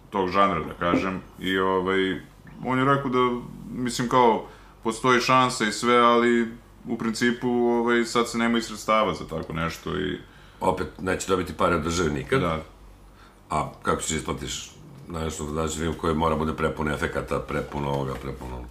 tog žanra, da kažem. I ovaj, on je rekao da, mislim kao, postoji šansa i sve, ali u principu ovaj, sad se nema i sredstava za tako nešto i Opet, neće dobiti pare od države nikad, da, a kako ćeš isplatiš nešto znači film koji mora bude prepun efekata, prepuno ovoga, prepuno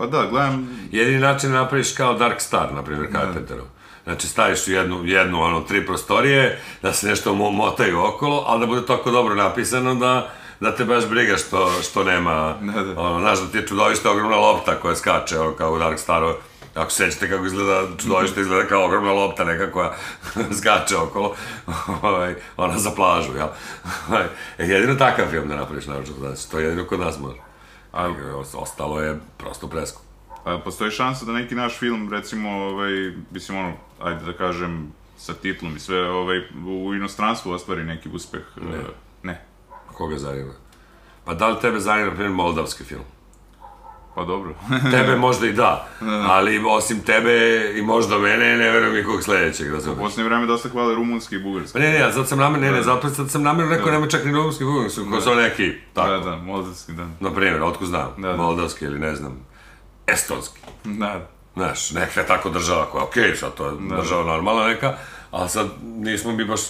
pa da, gledam, Jedini način da napraviš kao Dark Star, na primjer, Carpenterov. Znači, staviš u jednu, jednu, ono, tri prostorije, da se nešto mo motaju okolo, ali da bude toliko dobro napisano da, da te baš briga što, što nema, Da, da. ono, znaš, da ti je čudovište ogromna lopta koja skače, ono, kao u Dark Staru, ako se sećate kako izgleda čudovište, izgleda kao ogromna lopta neka koja skače okolo, ovaj, ona za plažu, jel? Ovaj, e, jedino takav film da napraviš, naravno, znači, to je jedino kod nas može. A ostalo je prosto preskup. a, postoji šansa da neki naš film, recimo, ovaj, mislim, ono, ajde da kažem, sa titlom i sve, ovaj, u inostranstvu ostvari neki uspeh. Ne. ne. Koga zanima? Pa da li tebe zanima, na primjer, moldavski film? Pa dobro. Tebe možda i da, ali osim tebe i možda mene, ne verujem nikog sledećeg, U razumiješ? posljednje vreme dosta hvale rumunski i bugarski. Ne, ne, zato sam namjerno, ne, ne, zato sad sam namjerno rekao, nema čak ni rumunski film, su ko su neki, tako, Da, da, moldavski, da. na primjer, otko znam, Da, da. moldavski ili ne znam, estonski, Da, znaš, neka je tako država koja, okej, sad to je država normalna neka, ali sad nismo mi baš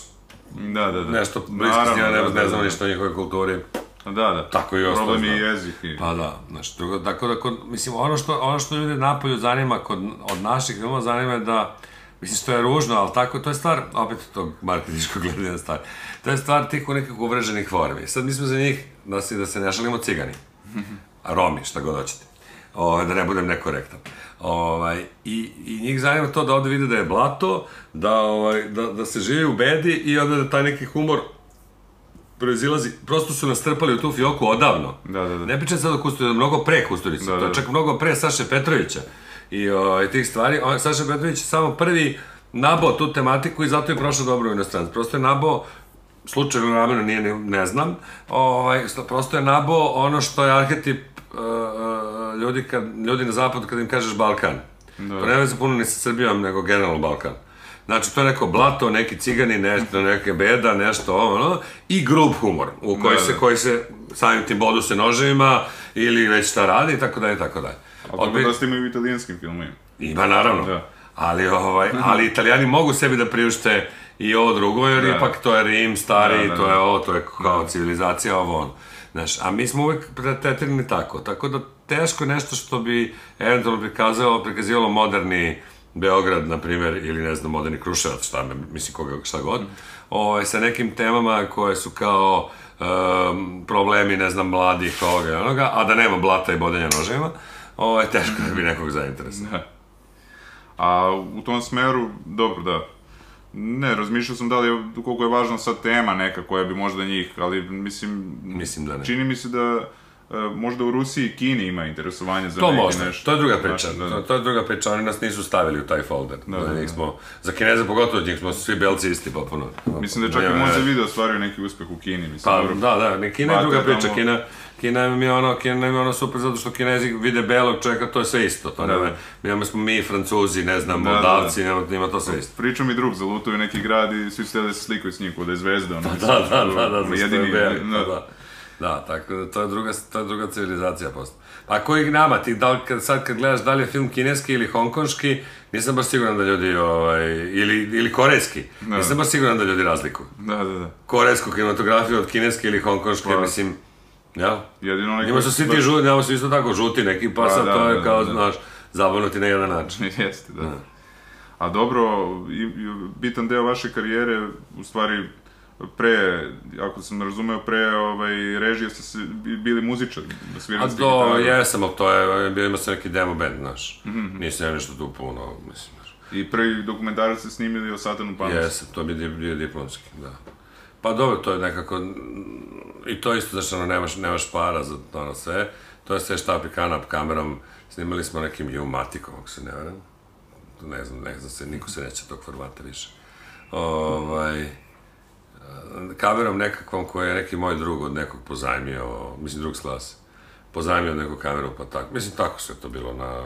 da, da. da. nešto bliski njima, ne, da, ne da, znamo da. ništa o njihovoj kulturi. Da, da. Tako i ostalo Problem je jezik i... Pa da, znači, tako da, kod, mislim, ono što, ono što ljude napolju zanima kod, od naših filmova zanima je da, mislim, što je ružno, ali tako, to je stvar, opet tog marketičkog gledanja stvari, to je stvar tih u nekih uvreženih formi. Sad mi smo za njih, da se, da se ne šalimo cigani, Romi, šta god hoćete, ovaj, da ne budem nekorektan. Ovaj, i, I njih zanima to da ovde vide da je blato, da, ovaj, da, da se živi u bedi i onda da taj neki humor proizilazi, prosto su nas trpali u tu fioku odavno. Da, da, da. Ne pričam sad o Kusturici, mnogo pre Kusturice, Da, to da. je čak mnogo pre Saše Petrovića i o, tih stvari. On, Saša Petrović je samo prvi nabao tu tematiku i zato je prošao dobro u inostranstvu. Prosto je nabao slučajno namjerno nije, ne, ne znam, ovaj, sto- prosto je nabao ono što je arhetip uh, ljudi, kad, ljudi na zapadu kad im kažeš Balkan. To ne veze puno ni sa Srbijom, nego generalno Balkan. Znači, to je neko blato, neki cigani, nešto, neke beda, nešto ovo, ono, i grub humor, u koji Da, se, da. koji se samim tim bodu se noževima, ili već šta radi, i tako dalje, i tako dalje. Ali dobro Odbi- dosta imaju u italijanskim filmovima. Ima, naravno. Da. Ali, ovaj, ali italijani mogu sebi da priušte i ovo drugo, jer Da. ipak to je Rim, stari, Da, da, to je da. ovo, to je kao civilizacija, ovo ono. Znaš, a mi smo uvek tretirani tako, tako da teško nešto što bi eventualno prikazalo, prikazivalo moderni Beograd, na primjer, ili ne znam, moderni Kruševac, šta me, mislim, koga, šta god, ovaj, sa nekim temama koje su kao um, problemi, ne znam, mladih, ovoga i onoga, a da nema blata i bodenja nožima, ovaj, teško da bi nekog zainteresovao. A u tom smeru, dobro, da. Ne, razmišljao sam da li koliko je važna sad tema neka koja bi možda njih, ali mislim... Mislim da ne. Čini mi se da možda u Rusiji i Kini ima interesovanje za To neki možda, nešto. to je druga priča, Znaš, da, to, to je druga priča, oni nas nisu stavili u taj folder. Da, da, da. smo, za Kineze pogotovo, njih smo svi belci isti popuno. Mislim da čak i Monza video ostvario neki uspeh u Kini, mislim. Pa, dobro. da, da, ne, Kina je druga priča, tamo- Kina, Kina mi je ono, Kina mi je ono super zato što Kinezi vide belog čovjeka, to je sve isto, to Da, nema, da. mi imamo smo mi, Francuzi, ne znam, Da, da, Moldavci, nema, nema to sve isto. Priča mi drug, zalutaju neki grad i svi da se slikaju s njim, kod da je zvezda. Ono, Da, da, da, da, da, jedini, jedini, beli, da. da, da. Da, tako da to je druga, to je druga civilizacija posto. Pa koji nama, ti da li, sad kad gledaš da li je film kineski ili hongkonški, nisam baš siguran da ljudi, ovaj, ili, ili korejski, nisam baš siguran da ljudi razlikuju. Da, da, da. Korejsku kinematografiju od kineske ili hongkonške, Pa. mislim, jel? Jedino neki... Njima su svi ti žuti, njima su isto tako žuti neki, pa, Pa, sad da, to je da, kao, da. znaš, zabavno ti na jedan način. Jeste, da. A dobro, i bitan deo vaše karijere, u stvari, pre, ako sam razumeo, pre ovaj, režije ste se, bi- bili muzičar, da svirali A ste to, gitaru. jesam, ali to je, bio imao sam neki demo band, znaš. Mhm, Nisam ja nešto tu puno, mislim, znaš. I prvi dokumentarac ste snimili o Satanu Panosu. Jesam, to bi di- bio diplomski, da. Pa dobro, to je nekako, mm, i to isto, znaš, ono, nemaš, nemaš para za to ono sve. To je sve štap i kanap kamerom, snimali smo nekim U-matikom, ako se ne varam. Ne znam, ne znam se, niko se neće tog formata više. Ovaj, kamerom nekakvom koji je neki moj drug od nekog pozajmio, mislim drug s klase, pozajmio neku kameru, pa tako, mislim tako sve to bilo na,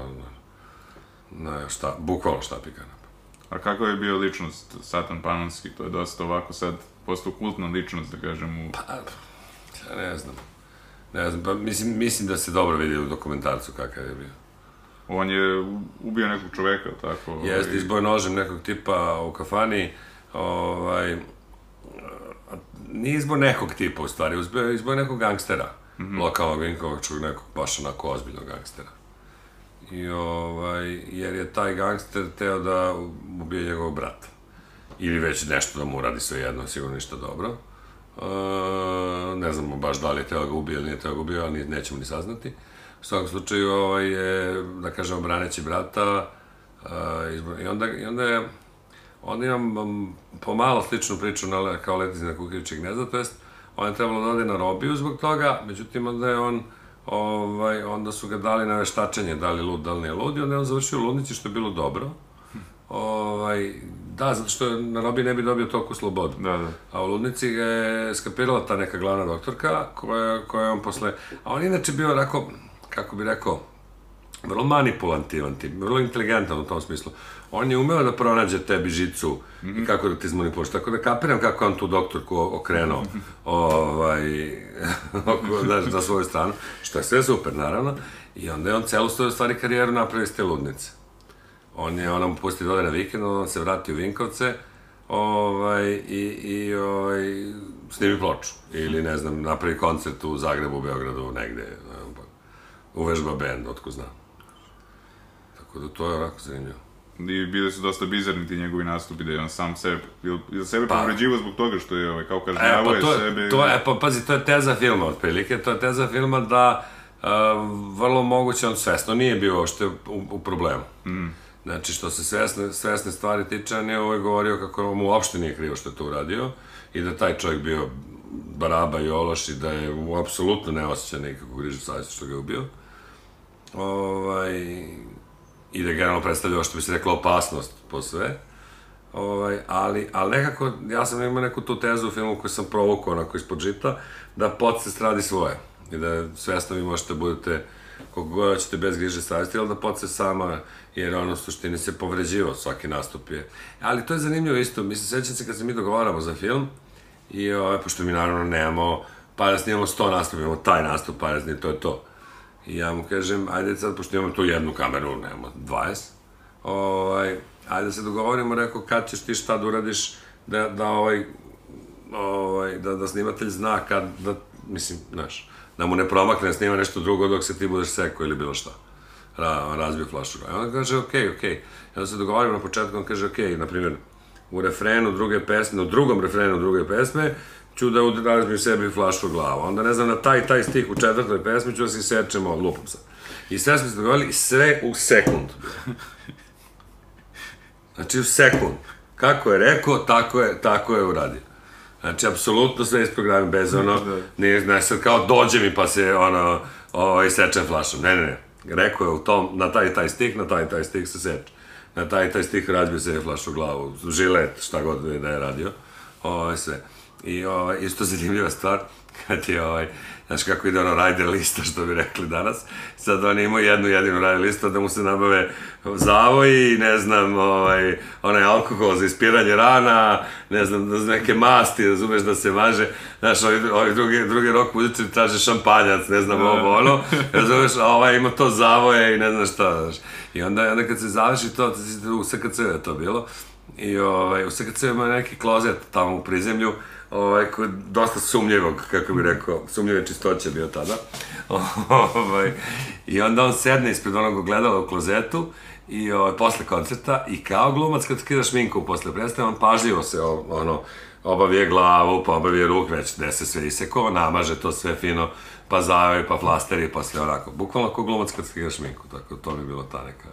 na, na šta, bukvalno štap i kanap. A kako je bio ličnost Satan Panonski? To je dosta ovako sad postao kultna ličnost, da kažem, u... Pa, ja ne znam. Ne znam, pa mislim, mislim da se dobro vidi u dokumentarcu kakav je bio. On je ubio nekog čoveka, tako? Jeste, ovaj, izboj nožem nekog tipa u kafani, ovaj, nije izboj nekog tipa u stvari, izboj nekog gangstera, lokalnog vinkovačkog nekog baš onako ozbiljnog gangstera. I ovaj, jer je taj gangster teo da ubije njegovog brata. Ili već nešto da mu uradi sve jedno, sigurno ništa dobro. E, ne znamo baš da li je teo da ga ubije ili nije teo da ga ubije, ali nećemo ni saznati. U svakom slučaju, ovaj je, da kažemo, braneći brata, e, izbor, i onda, i onda je, onda imam um, pomalo sličnu priču na, kao letici na kukavičeg gnezda, to jest, on je trebalo da ode na robiju zbog toga, međutim, onda je on, ovaj, onda su ga dali na veštačenje, da li lud, da li nije lud, i onda je on završio u ludnici, što je bilo dobro. Ovaj, da, zato što na robiji ne bi dobio toliko slobodu. Da, da. A u ludnici ga je skapirala ta neka glavna doktorka, koja, koja je on posle... A on inače bio onako, kako bi rekao, vrlo manipulativan tip, vrlo inteligentan u tom smislu. On je umeo da pronađe tebi žicu i kako da ti izmanipuliš. Tako da kapiram kako on tu doktorku okrenuo ovaj, oko, znaš, na svoju stranu, što je sve super, naravno. I onda je on celu svoju stvari karijeru napravio iz te ludnice. On je, ona mu pusti da ode na vikend, on se vrati u Vinkovce, ovaj, i, i ovaj, snimi ploču. Ili, ne znam, napravi koncert u Zagrebu, Beogradu, negde, uvežba band, otko znam. Tako da to je onako zanimljivo. I bili su dosta bizarni ti njegovi nastupi, da je on sam sebe, ili, ili sebe Pa. povređivo zbog toga što je ovaj, kao E, kažnjavao pa to, sebe. to je, pa pazi, to je teza filma otprilike, to je teza filma da uh, vrlo moguće on svesno nije bio uopšte u, u problemu. Mm. Znači, što se svesne, svesne stvari tiče, on je ovaj govorio kako mu uopšte nije krivo što je to uradio i da taj čovjek bio baraba i ološ i da je u apsolutno ne osjeća nikakvu grižu savjesti što ga je ubio. Ovaj, I da generalno predstavljao što bi se rekla opasnost po sve. Ovaj, ali, ali nekako, ja sam imao neku tu tezu u filmu koju sam provukao onako ispod žita, da podsvest radi svoje. I da svesno vi možete budete koliko god ćete bez griže savjesti, ali da podsvest sama, jer ono u suštini se povređivao svaki nastup je. Ali to je zanimljivo isto, mislim, sećam se kad se mi dogovaramo za film, i ovaj, pošto mi naravno nemamo, pa da snimamo 100 nastupa, imamo taj nastup, pa da to je to. I ja mu kažem, ajde sad, pošto imamo tu jednu kameru, nemamo 20, ovaj, ajde se dogovorimo, rekao, kad ćeš ti šta da uradiš, da, da ovaj, ovaj, da, da snimatelj zna kad, da, mislim, znaš, da mu ne promakne da snima nešto drugo dok se ti budeš seko ili bilo šta. Ra, razbio flašu. I onda kaže, okej, okay, okej. Okay. I onda se dogovaramo na početku, on kaže, okej, okay, na primjer, u refrenu druge pesme, u drugom refrenu druge pesme, ću da razbijem sebi flašu glavu. Onda, ne znam, na taj, taj stih u četvrtoj pesmi ću da se sečemo, lupom sad. I sve smo se dogovorili, sve u sekund. Znači, u sekund. Kako je rekao, tako je, tako je uradio. Znači, apsolutno sve isprogramim bez ono, nije, ne, sad kao dođe mi pa se, ono, ovaj, sečem flašom. Ne, ne, ne. Rekao je u tom, na taj taj stih, na taj taj stih se seče. Na taj taj stih razbio se flašu glavu, žilet, šta god da je radio. Ovo, sve. I ovaj, isto zanimljiva stvar, kad je ovaj, znaš kako ide ono rider lista, što bi rekli danas, sad on ima jednu jedinu rider listu, da mu se nabave zavoji, ne znam, ovaj, onaj alkohol za ispiranje rana, ne znam, da neke masti, razumeš da se maže, znaš, ovi, ovi drugi, drugi rok muzičari traže šampanjac, ne znam, ovo, ono, razumeš, a ovaj ima to zavoje i ne znam šta, znaš. I onda, onda kad se završi to, u SKC je to bilo, i ovaj, u SKC ima neki klozet tamo u prizemlju, ovaj, dosta sumnjivog, kako bi rekao, sumnjive čistoće bio tada. ovaj, I onda on sedne ispred onog ogledala u klozetu i ovaj, posle koncerta i kao glumac kad skida šminku posle predstave, on pažljivo se ono, obavije glavu, pa obavije ruk, već gde se sve iseko, namaže to sve fino, pa zavi, pa flasteri, pa sve onako. Bukvalno kao glumac kad skida šminku, tako to mi je bilo ta neka...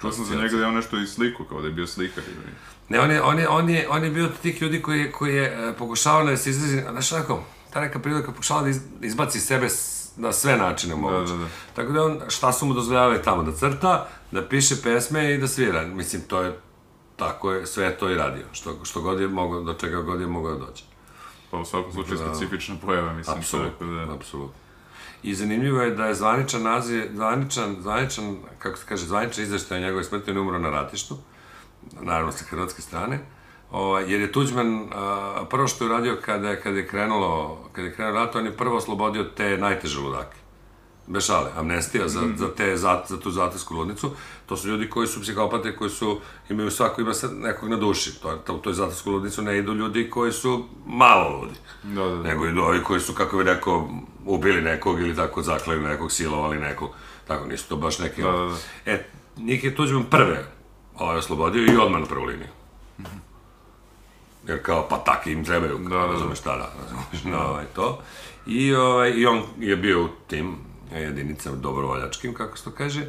Čuo sam za njega da je on nešto i sliku, kao da je bio slikar. ili- Ne, on je, on je, on je, on je bio od tih ljudi koji je, koji je e, pokušavao da se izrazi, znaš onako, ta neka prilika pokušava da iz, izbaci sebe na sve načine moguće. da, da. Tako da on, šta su mu dozvoljavali tamo, da crta, da piše pesme i da svira. Mislim, to je, tako je, sve je to i radio, što, što god je mogao, do čega god je mogao da dođe. Pa u svakom slučaju specifična pojava, mislim. Apsolutno, da- apsolutno. I zanimljivo je da je zvaničan naziv, zvaničan, zvaničan, kako se kaže, zvaničan izveštaj o njegove smrti on umro na ratištu, naravno sa hrvatske strane, o, jer je Tuđman, a, prvo što je uradio kada, kada je krenulo, kada je krenuo rat, on je prvo oslobodio te najteže ludake. Bez šale, amnestija za, za, te, za, za tu zatvorsku ludnicu. To su ljudi koji su psihopate, koji su, imaju svako ima nekog na duši. To, to, u toj zatvorsku ludnicu ne idu ljudi koji su malo ludi Da, da, da. nego i ovi koji su, kako bi rekao, ubili nekog ili tako zaklali nekog, silovali nekog, tako nisu to baš neki... Da, da, da. E, njih je Tuđman prve ovaj, oslobodio i odmah na prvu liniju. Jer kao, pa taki im trebaju, Da, da, da, da. razumeš šta da, razumeš, no, ovaj, to. I, ovaj, I on je bio u tim jedinicama dobrovoljačkim, kako se to kaže,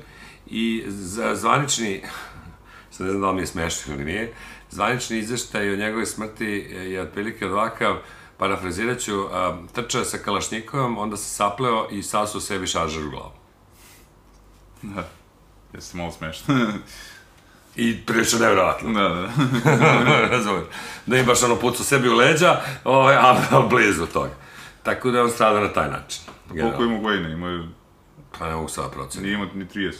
i za zvanični, sad ne znam da li mi je smešno ili nije, zvanični izveštaj o njegove smrti je otprilike ovakav, parafrazirat ću, a, trčao sa kalašnjikovom, onda se sapleo i sasuo sebi šaržer u glavu. Da. Jeste malo smešno. I prilično nevjerojatno. da, da. Razumeš? Da im baš ono pucu sebi u leđa, ovaj, a, a blizu toga. Tako da on stradao na taj način. Koliko ima godina? Ima, Pa ne mogu sada proceniti. nije ima ni 30.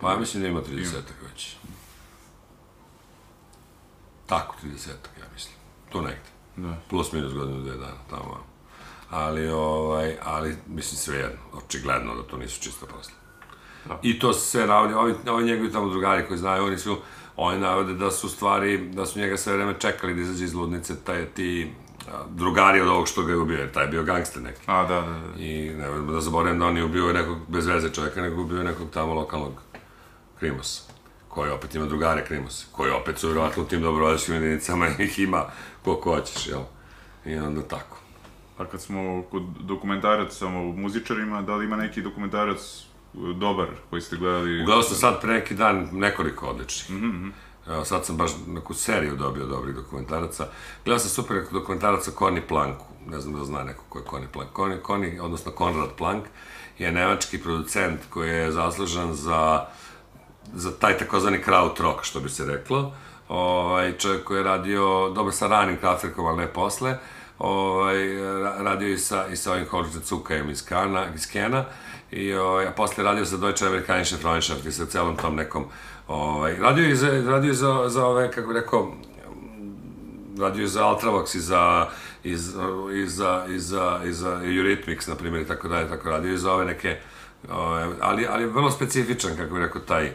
Pa ja mislim da ima 30 već. Tako, 30 ja mislim. Tu negde. Da. Plus minus godinu, dve dana, tamo. Ali, ovaj, ali, mislim, sve jedno, očigledno da to nisu čista posla. Da. I to se sve navodi, ovi, ovi njegovi tamo drugari koji znaju, oni su, oni navode da su stvari, da su njega sve vreme čekali da izađe iz ludnice, taj, ti drugari od ovog što ga je ubio, jer taj je bio gangster neki. A, da, da, da. I ne da zaboravim da on je ubio nekog bez veze čovjeka, nego ubio nekog tamo lokalnog Krimosa, koji opet ima drugare Krimose, koji opet su vjerovatno u tim dobrovoljačkim jedinicama ih ima koliko hoćeš, jel? I onda tako. A kad smo kod dokumentaraca o muzičarima, da li ima neki dokumentarac dobar koji ste gledali? Gledao sam sad pre neki dan nekoliko odličnih. Evo, sad sam baš neku seriju dobio dobrih dokumentaraca. Gledao sam super dokumentarac o Conny Planku. Ne znam da zna neko ko je Conny Plank. Conny, Conny, odnosno Konrad Plank, je nemački producent koji je zaslužan za za taj takozvani kraut rock, što bi se reklo. Ovaj, čovjek koji je radio, dobro sa ranim Kraftwerkom, ali ne posle, ovaj, ra- radio i sa, i sa ovim Horst Zukajem iz, Kana, iz Kena, i ovaj, a posle radio za Deutsche Amerikanische Freundschaft i sa celom tom nekom, ovaj, radio i za, radio za, za ove, kako rekao, radio je za Ultravox i za i za, i za, i za, i za Eurythmics, na primjer, i tako dalje, tako radio i za ove neke, ove, ali, ali vrlo specifičan, kako bih rekao, taj,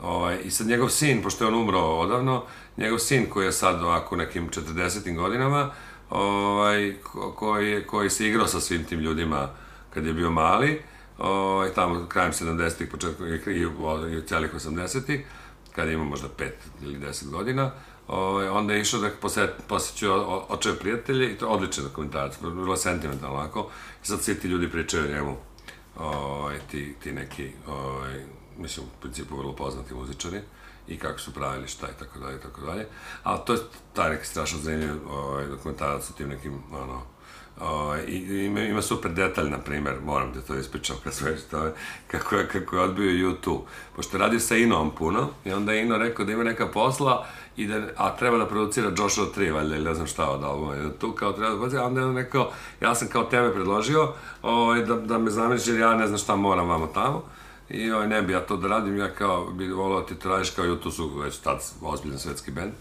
ovaj, i sad njegov sin, pošto je on umro odavno, njegov sin koji je sad ovako u nekim 40. godinama, ovaj, ko- koji, je- koji se igrao sa svim tim ljudima kad je bio mali, ovaj, tamo krajem 70-ih, početkom i, i, i, celih 80-ih, kad ima možda 5 ili 10 godina, ovaj, onda je išao da poset, posjećuje o- očeve prijatelje i to je odličan dokumentarac, vrlo sentimentalno onako. I sad svi ti ljudi pričaju o njemu, ovaj, ti, ti neki, ovaj, mislim, u principu vrlo poznati muzičari i kako su pravili šta i tako dalje i tako dalje. Ali to je taj neki strašno zanimljiv ovaj, dokumentarac o tim nekim, ono, Ovaj, i, ima, ima super detalj, na primer, moram da to ispričam kad sve što kako je, kako je odbio YouTube. Pošto je radio sa Inom puno, i onda je Ino rekao da ima neka posla, i da, a treba da producira Joshua 3, valjda, ili ne znam šta od albuma, i tu kao treba da producira, onda je on rekao, ja sam kao tebe predložio, ovaj, da, da me zameniš, jer ja ne znam šta moram vamo tamo, i ovaj, ne bi ja to da radim, ja kao bi volao ti to radiš kao YouTube su već tad ozbiljan svetski band.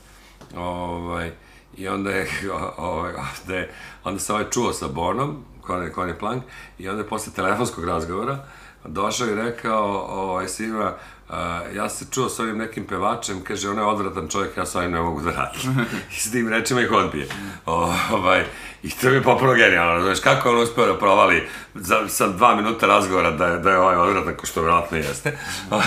Ovaj, I onda je, ovaj, onda, je, onda se ovaj čuo sa Bonom, Connie, Connie Plank, i onda je posle telefonskog razgovora došao i rekao ovaj, svima, uh, ja se čuo s ovim nekim pevačem, kaže, on je odvratan čovjek, ja s ovim ne mogu da radim. I s tim rečima ih odbije. Ovaj, I to mi je popolo genijalno, znaš, kako on uspeo da provali za, sa dva minuta razgovora da da je ovaj odvratan, ko što vjerojatno jeste.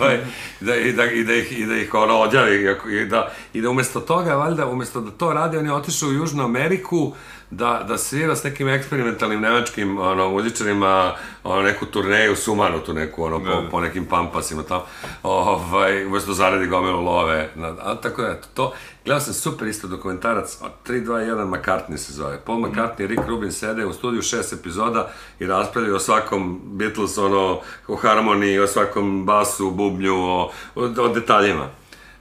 ovaj, da, i, da, i, da ih, I da ih ono odjavi, i da, i da umesto toga, valjda, umesto da to radi, on je otišao u Južnu Ameriku, da, da svira s nekim eksperimentalnim nemačkim ono, muzičarima ono, neku turneju, sumanu tu neku, ono, po, da. po nekim pampasima tamo, ovaj, umesto da zaradi gomilu love, na, a tako da, to, gledao sam super isto dokumentarac, od 3, 2, 1, McCartney se zove, Paul McCartney i Rick Rubin sede u studiju šest epizoda i raspravljaju o svakom Beatles, ono, o harmoniji, o svakom basu, bubnju, o, o, o detaljima.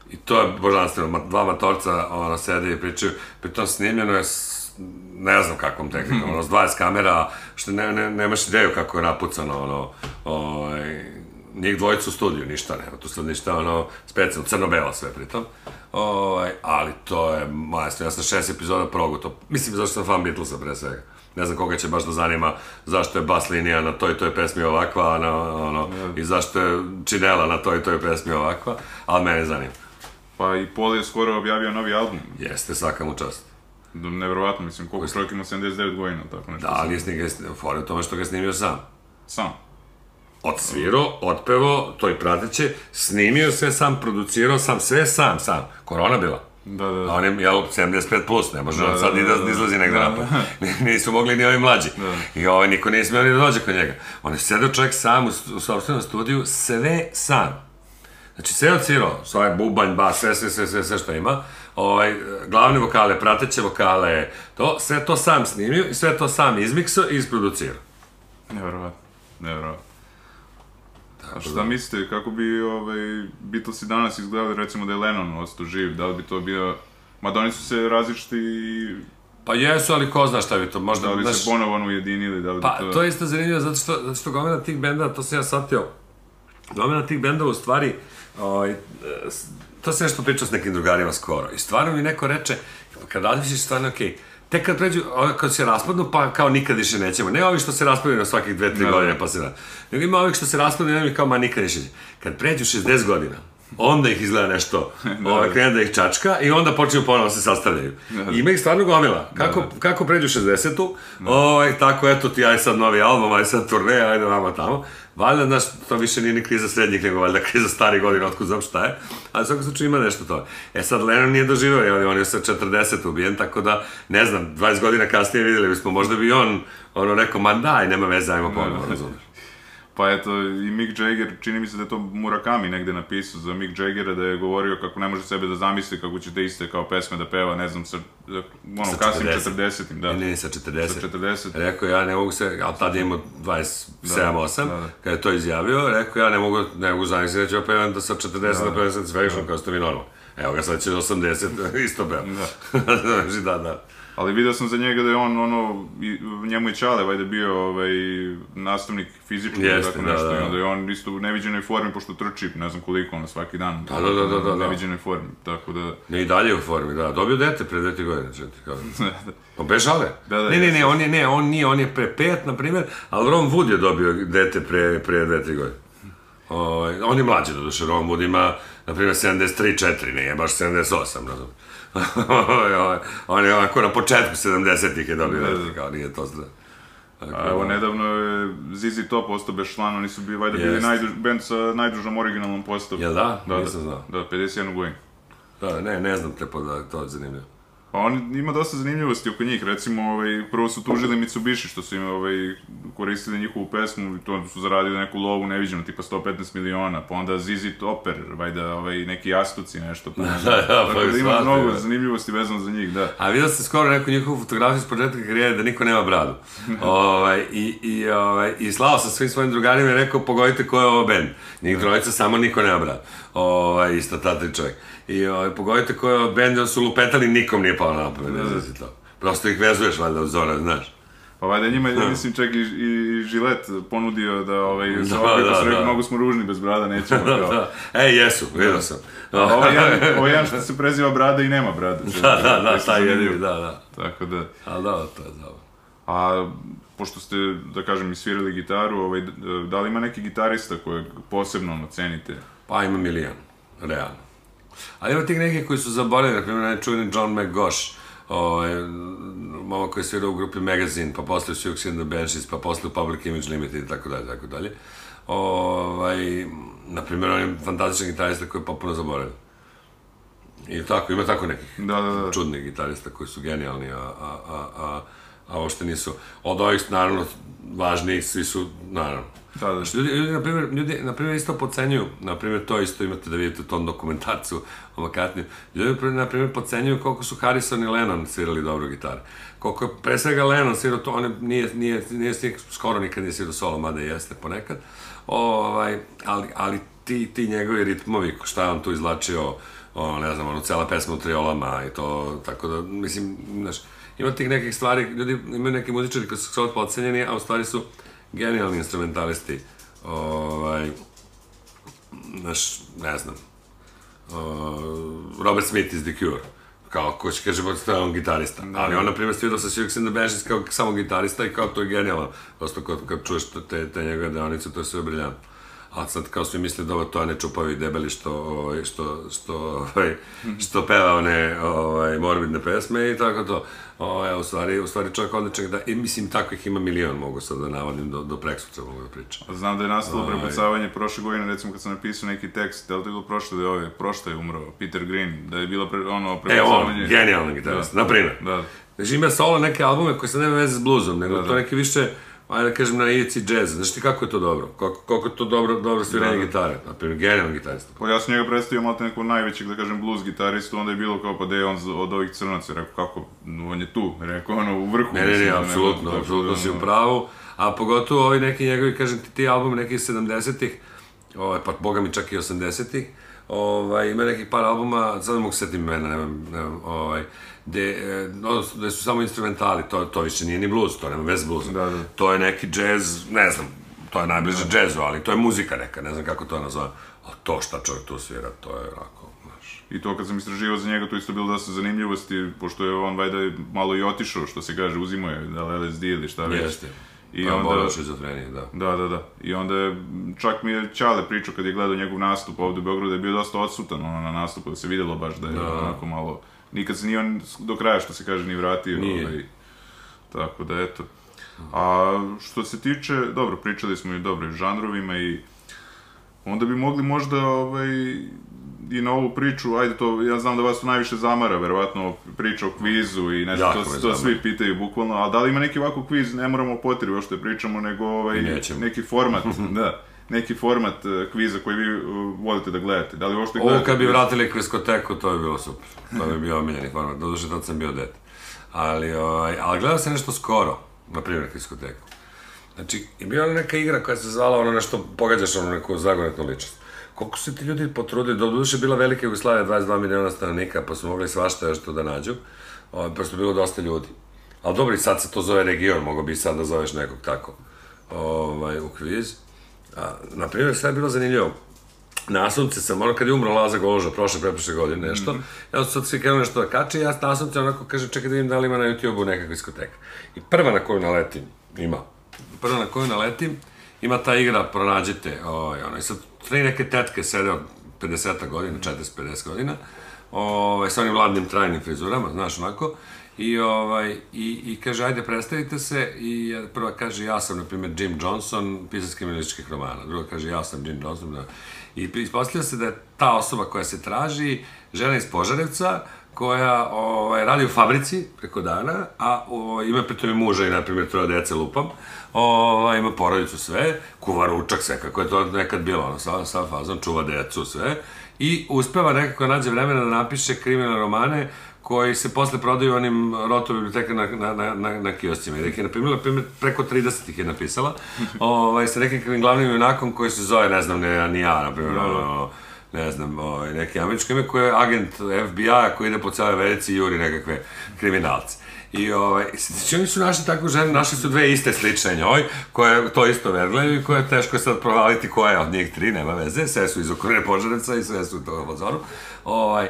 I to je božanstveno, dva matorca ono, sede i pričaju, pritom snimljeno je ne znam kakvom tehnikom, ono, s 20 kamera, što ne, ne, nemaš ideju kako je napucano, ono, ovaj, njih dvojica u studiju, ništa nema, tu sad ništa, ono, specijalno, crno-belo sve pritom, ovaj, ali to je majstvo, ja sam šest epizoda progutao, mislim, zašto sam fan Beatlesa pre svega. Ne znam koga će baš da zanima zašto je bas linija na toj toj pesmi ovakva, a na, ono, i zašto je činela na toj toj pesmi ovakva, ali mene zanima. Pa i Paul je skoro objavio novi album. Jeste, svaka mu čast. Nevjerovatno, mislim, koliko čovjek ima 79 godina, tako nešto. Da, ali snimio, fora je u tome što ga je snimio sam. Sam. Odsvirao, otpevo, to i prateće, snimio sve sam, producirao sam, sve sam, sam. Korona bila. Da, da, da. A on je, jel, 75 plus, ne može on sad ni da, da, da, da. izlazi negde Da. napad. Nisu mogli ni ovi mlađi. I ovaj, niko nije smio ni da dođe kod njega. On je sedeo čovjek sam u, u sobstvenom studiju, sve sam. Znači, sve odsvirao, svoj bubanj, bas, sve, sve, sve, sve, sve što ima. Ovaj, glavne vokale, prateće vokale, to, sve to sam snimio i sve to sam izmiksao i isproducirao. Nevjerovatno. Nevjerovatno. A šta mislite, kako bi ovaj, Beatlesi danas izgledali, recimo da je Lennon ostao živ, da li bi to bio... Mada oni su se različiti, Pa jesu, ali ko zna šta bi to, možda... da li znaš, se ponovo ujedinili, da li bi Pa, to... to je isto zanimljivo, zato što, zato što gomila tih benda, to sam ja shvatio, gomila tih bendova u stvari, ovaj, s- to sam nešto pričao s nekim drugarima skoro, i stvarno mi neko reče, kad razmišljaš stvarno, okej, tek kad pređu, kad se raspadnu, pa kao nikad više nećemo. Ne ovi što se raspadaju na svakih dve, tri Da. godine, pa se rad. Nego ima ovih što se raspadaju, ne kao, ma nikad više. Kad pređu 60 godina, onda ih izgleda nešto, ovaj, krene da ih čačka i onda počinju ponovo da se sastavljaju. I ima ih stvarno gomila. Kako, kako pređu 60-u, ovaj, tako eto ti, aj sad novi album, aj sad turne, ajde vamo tamo. Valjda, znaš, to više nije ni kriza srednjih, nego valjda kriza starih godina, otkud znam šta je. Ali u svakom slučaju ima nešto to. E sad, Lennon nije doživao, je, on je sa 40 ubijen, tako da, ne znam, 20 godina kasnije vidjeli bismo, možda bi on, ono, rekao, ma daj, nema veze, ajmo ponovo, razumiješ. Pa eto, i Mick Jagger, čini mi se da je to Murakami negde napisao za Mick Jaggera, da je govorio kako ne može sebe da zamisli kako će te iste kao pesme da peva, ne znam, sa, ono, Sa kasnim 40. 40-im, da. Ne, sa 40. Sa 40. Rekao ja ne mogu se, ali tad je imao 27-8, Da, da. kada je to izjavio, rekao ja ne mogu, ne mogu zamisliti da ću ja pevam da sa 40 da, pevam satisfaction, kao ste vi normalno. Evo ga, sad će 80, isto pevam. Da. znači, da, da. Ali vidio sam za njega da je on, ono, njemu je Čale, vajde bio ovaj, nastavnik fizički ili tako da, nešto, da. i onda je on isto u neviđenoj formi, pošto trči, ne znam koliko, ono, svaki dan. Da, da, da, da, da, U da. neviđenoj formi, tako da... Ne, i dalje u formi, da. Dobio dete pre dve, godine, če ti kažem. Pa bez žale. Da, da, ne, ne, ne, on je, ne, on nije, on je pre pet, na primjer, ali Ron Wood je dobio dete pre, pre dve, tri godine. Ovaj, on je mlađi, doduše, Ron Wood ima, na primjer, 73-4, nije baš 78, razumiješ. On je onako na početku 70-ih je dobio, Da, da. da, kao nije to zdravo. A evo, nedavno je ZZ Top ostao bez člana, oni su bili, valjda bili najduž, band sa najdužom originalnom postavom. Jel da? Da, Nisam da, znao. da, 51 godinu. Da, ne, ne znam te podatke, to je zanimljivo. Pa on ima dosta zanimljivosti oko njih, recimo, ovaj, prvo su tužili Mitsubishi što su im ovaj, koristili njihovu pesmu i to su zaradili neku lovu neviđenu, tipa 115 miliona, pa onda ZZ Topper, valjda ovaj, neki jastuci nešto. Pa, da, da, Tako pa da ima shvatio, mnogo da. zanimljivosti vezano za njih, da. A vidio sam skoro neku njihovu fotografiju s početka karijere da niko nema bradu. ovaj, i, i, ovaj, I slao sam svim svojim drugarima i rekao pogodite ko je ovo band. Njih trojica samo niko nema bradu. Ovaj, isto ta tri čovjek. I ovaj, pogodite ko je ovo band, onda su lupetali, nikom nije palo na pamet, ne znam si to. Prosto ih vezuješ valjda u zora, znaš. Pa valjda njima, ja mislim, čak i, i Žilet ponudio da ovaj, Da, opet da, su rekli, da. mnogo smo ružni bez brada, nećemo. Da, da. E, jesu, vidio sam. A ovaj jedan, ovaj jedan što se preziva brada i nema brada. Da, da, da, Taj jedini, da, da. Tako da. Ali da, to je dobro. A pošto ste, da kažem, isvirali gitaru, ovaj, da li ima neki gitarista kojeg posebno ono, cenite? Pa ima milion, realno. Ali ima tih nekih koji su zaboravili, na primjer, čuveni John McGosh, ovaj, momak koji je svirao u grupi Magazine, pa posle u and the Banshees, pa posle u Public Image Limited i tako dalje, tako dalje. Ovaj, na primjer, on je fantastičan gitarista koji je potpuno zaboravio. I tako, ima tako nekih Da, da, da. čudnih gitarista koji su genijalni, a, a, a, a, a uopšte nisu. Od ovih, naravno, važnijih, svi su, naravno. Da, da. Znači, ljudi, ljudi, na primjer, ljudi, na primjer, isto pocenjuju, na primjer, to isto imate da vidite u tom dokumentarcu o McCartney, ljudi, na primjer, pocenjuju koliko su Harrison i Lennon svirali dobro gitare. Koliko je, pre svega, Lennon svirao to, on je, nije, nije, nije, nije, skoro nikad nije svirao solo, mada jeste ponekad, ovaj, ali, ali ti, ti njegovi ritmovi, šta je on tu izlačio, ono, ne znam, ono, cela pesma u triolama i to, tako da, mislim, znaš, ima tih nekih stvari, ljudi, imaju neki muzičari koji su sad podcenjeni, a u stvari su genijalni instrumentalisti, ovaj, znaš, ne znam, uh, Robert Smith iz The Cure, kao ko će kaže, to je on gitarista. Ali on, na primjer, svirao sa Six and the Banshees kao samo gitarista i kao to je genijalno. Prosto kad, kad čuješ te, te njegove deonice, to je sve briljantno. A sad kao svi misle da ovo to ne čupavi debeli što, ovaj, što, što, ovaj, što peva one ovaj, morbidne pesme i tako to. Ovaj, u stvari, u stvari čovjek odličan da, i mislim takvih ima milion, mogu sad da navodim, do, do preksutra mogu da pričam. Znam da je nastalo Ovaj. prepucavanje prošle godine, recimo kad sam napisao neki tekst, da li to je bilo prošle da je ove, prošle je umro, Peter Green, da je bilo pre, ono E, on, prepucavanje. genijalan gitarista, Da. na primjer. Da. Znači ima solo neke albume koji se nema veze s bluzom, nego Da, da. to neki više, ajde da kažem, na ivici džeza. Znaš ti kako je to dobro? Kako, koliko je to dobro, dobro sviranje Da, da. gitare? Na primjer, genijalan gitarista. Pa ja sam njega predstavio malo nekog najvećeg, da kažem, blues gitaristu, onda je bilo kao, pa da je on od ovih crnaca, rekao, kako, on je tu, rekao, ono, u vrhu. Ne, ne, ne, da apsolutno, tako da, apsolutno si u ono, pravu. A pogotovo ovi neki njegovi, kažem ti, ti albumi nekih 70-ih, ovaj, pa boga mi čak i 80-ih, ovaj, ima nekih par albuma, sad ne mogu se setim imena, nemam, nemam, ovaj, gde, e, odnosno, gde su samo instrumentali, to, to više nije ni blues, to nema veze s bluesom. Da, da. To je neki džez, ne znam, to je najbliže džezu, ali to je muzika neka, ne znam kako to nazove. A to šta čovjek tu svira, to je onako, znaš. I to kad sam istraživao za njega, to isto bilo dosta zanimljivosti, pošto je on valjda malo i otišao, što se kaže, uzimo je, da LSD ili šta već. Jeste. I I onda- onda... šizofrenije, da. Da, da, da. I onda je, čak mi je Ćale pričao kad je gledao njegov nastup ovde u Beogradu, da je bio dosta odsutan ono, na nastupu, da se vidjelo baš da je onako malo... Nikad se nije on do kraja, što se kaže, ni vratio. Nije. Ovaj, tako da, eto. A što se tiče, dobro, pričali smo i dobro i žanrovima i onda bi mogli možda ovaj, i na ovu priču, ajde to, ja znam da vas to najviše zamara, verovatno priča o kvizu i ne znam, to, to svi pitaju bukvalno, a da li ima neki ovako kviz, ne moramo još što pričamo, nego ovaj, neki format, da, neki format eh, kviza koji vi eh, volite da gledate. Da li uopšte Ovo gledate? kad bi vratili kviskoteku, to bi bilo super. To bi bio omiljeni format, doduše tad sam bio dete. Ali, ovaj, ali gledao sam nešto skoro, na primjer kviskoteku. Znači, je bila neka igra koja se zvala ono nešto, pogađaš ono neku zagonetnu ličnost. Koliko su ti ljudi potrudili, do duše bila velika Jugoslavija, 22 miliona stanovnika, pa su mogli svašta još to da nađu, ovaj, pa su bilo dosta ljudi. Ali dobro, i sad se to zove region, mogo bi sad da zoveš nekog tako ovaj, u kviz. A, na primjer, sve je bilo zanimljivo. Nasumce sam, ono kad je umro Laza Goloža, prošle, preprošle godine, nešto, ja sam sad svi krenuo nešto da kače ja nasumce onako kaže, čekaj da vidim da li ima na YouTube-u neka diskoteka. I prva na koju naletim, ima, prva na koju naletim, ima ta igra, pronađite, ovaj, ono, i sad tri neke tetke sede od 50 godina, 40-50 godina, ovaj, sa onim ladnim trajnim frizurama, znaš, onako. I, ovaj, i, i kaže, ajde, predstavite se. I prva kaže, ja sam, na primjer, Jim Johnson, pisac kriminalističkih romana. Druga kaže, ja sam Jim Johnson. Da. I ispostavlja se da je ta osoba koja se traži, žena iz Požarevca, koja ovaj, radi u fabrici preko dana, a ovaj, ima pritom muža i, na primjer, troje dece lupam, ovaj, ima porodicu sve, kuva ručak sve, kako je to nekad bilo, ono, sa, sa fazom, čuva decu sve, i uspeva nekako da nađe vremena da napiše kriminalne romane koji se posle prodaju onim roto biblioteka na, na, na, na, kioscima. I da je, na primjer, na primjer, preko 30 ih je napisala, ovaj, sa nekim glavnim junakom koji se zove, ne znam, ne, ni ja, na primjer, ono, ne znam, ovaj, neki američko ime koji je agent FBI-a koji ide po cijeloj Americi i juri nekakve kriminalce. I ovaj, znači oni su našli takvu ženu, našli su dve iste slične njoj, koje to isto vergleju i koje je teško sad provaliti koja je od njih tri, nema veze, sve su iz okorine Požarevca i sve su u toga fazoru. Ovaj,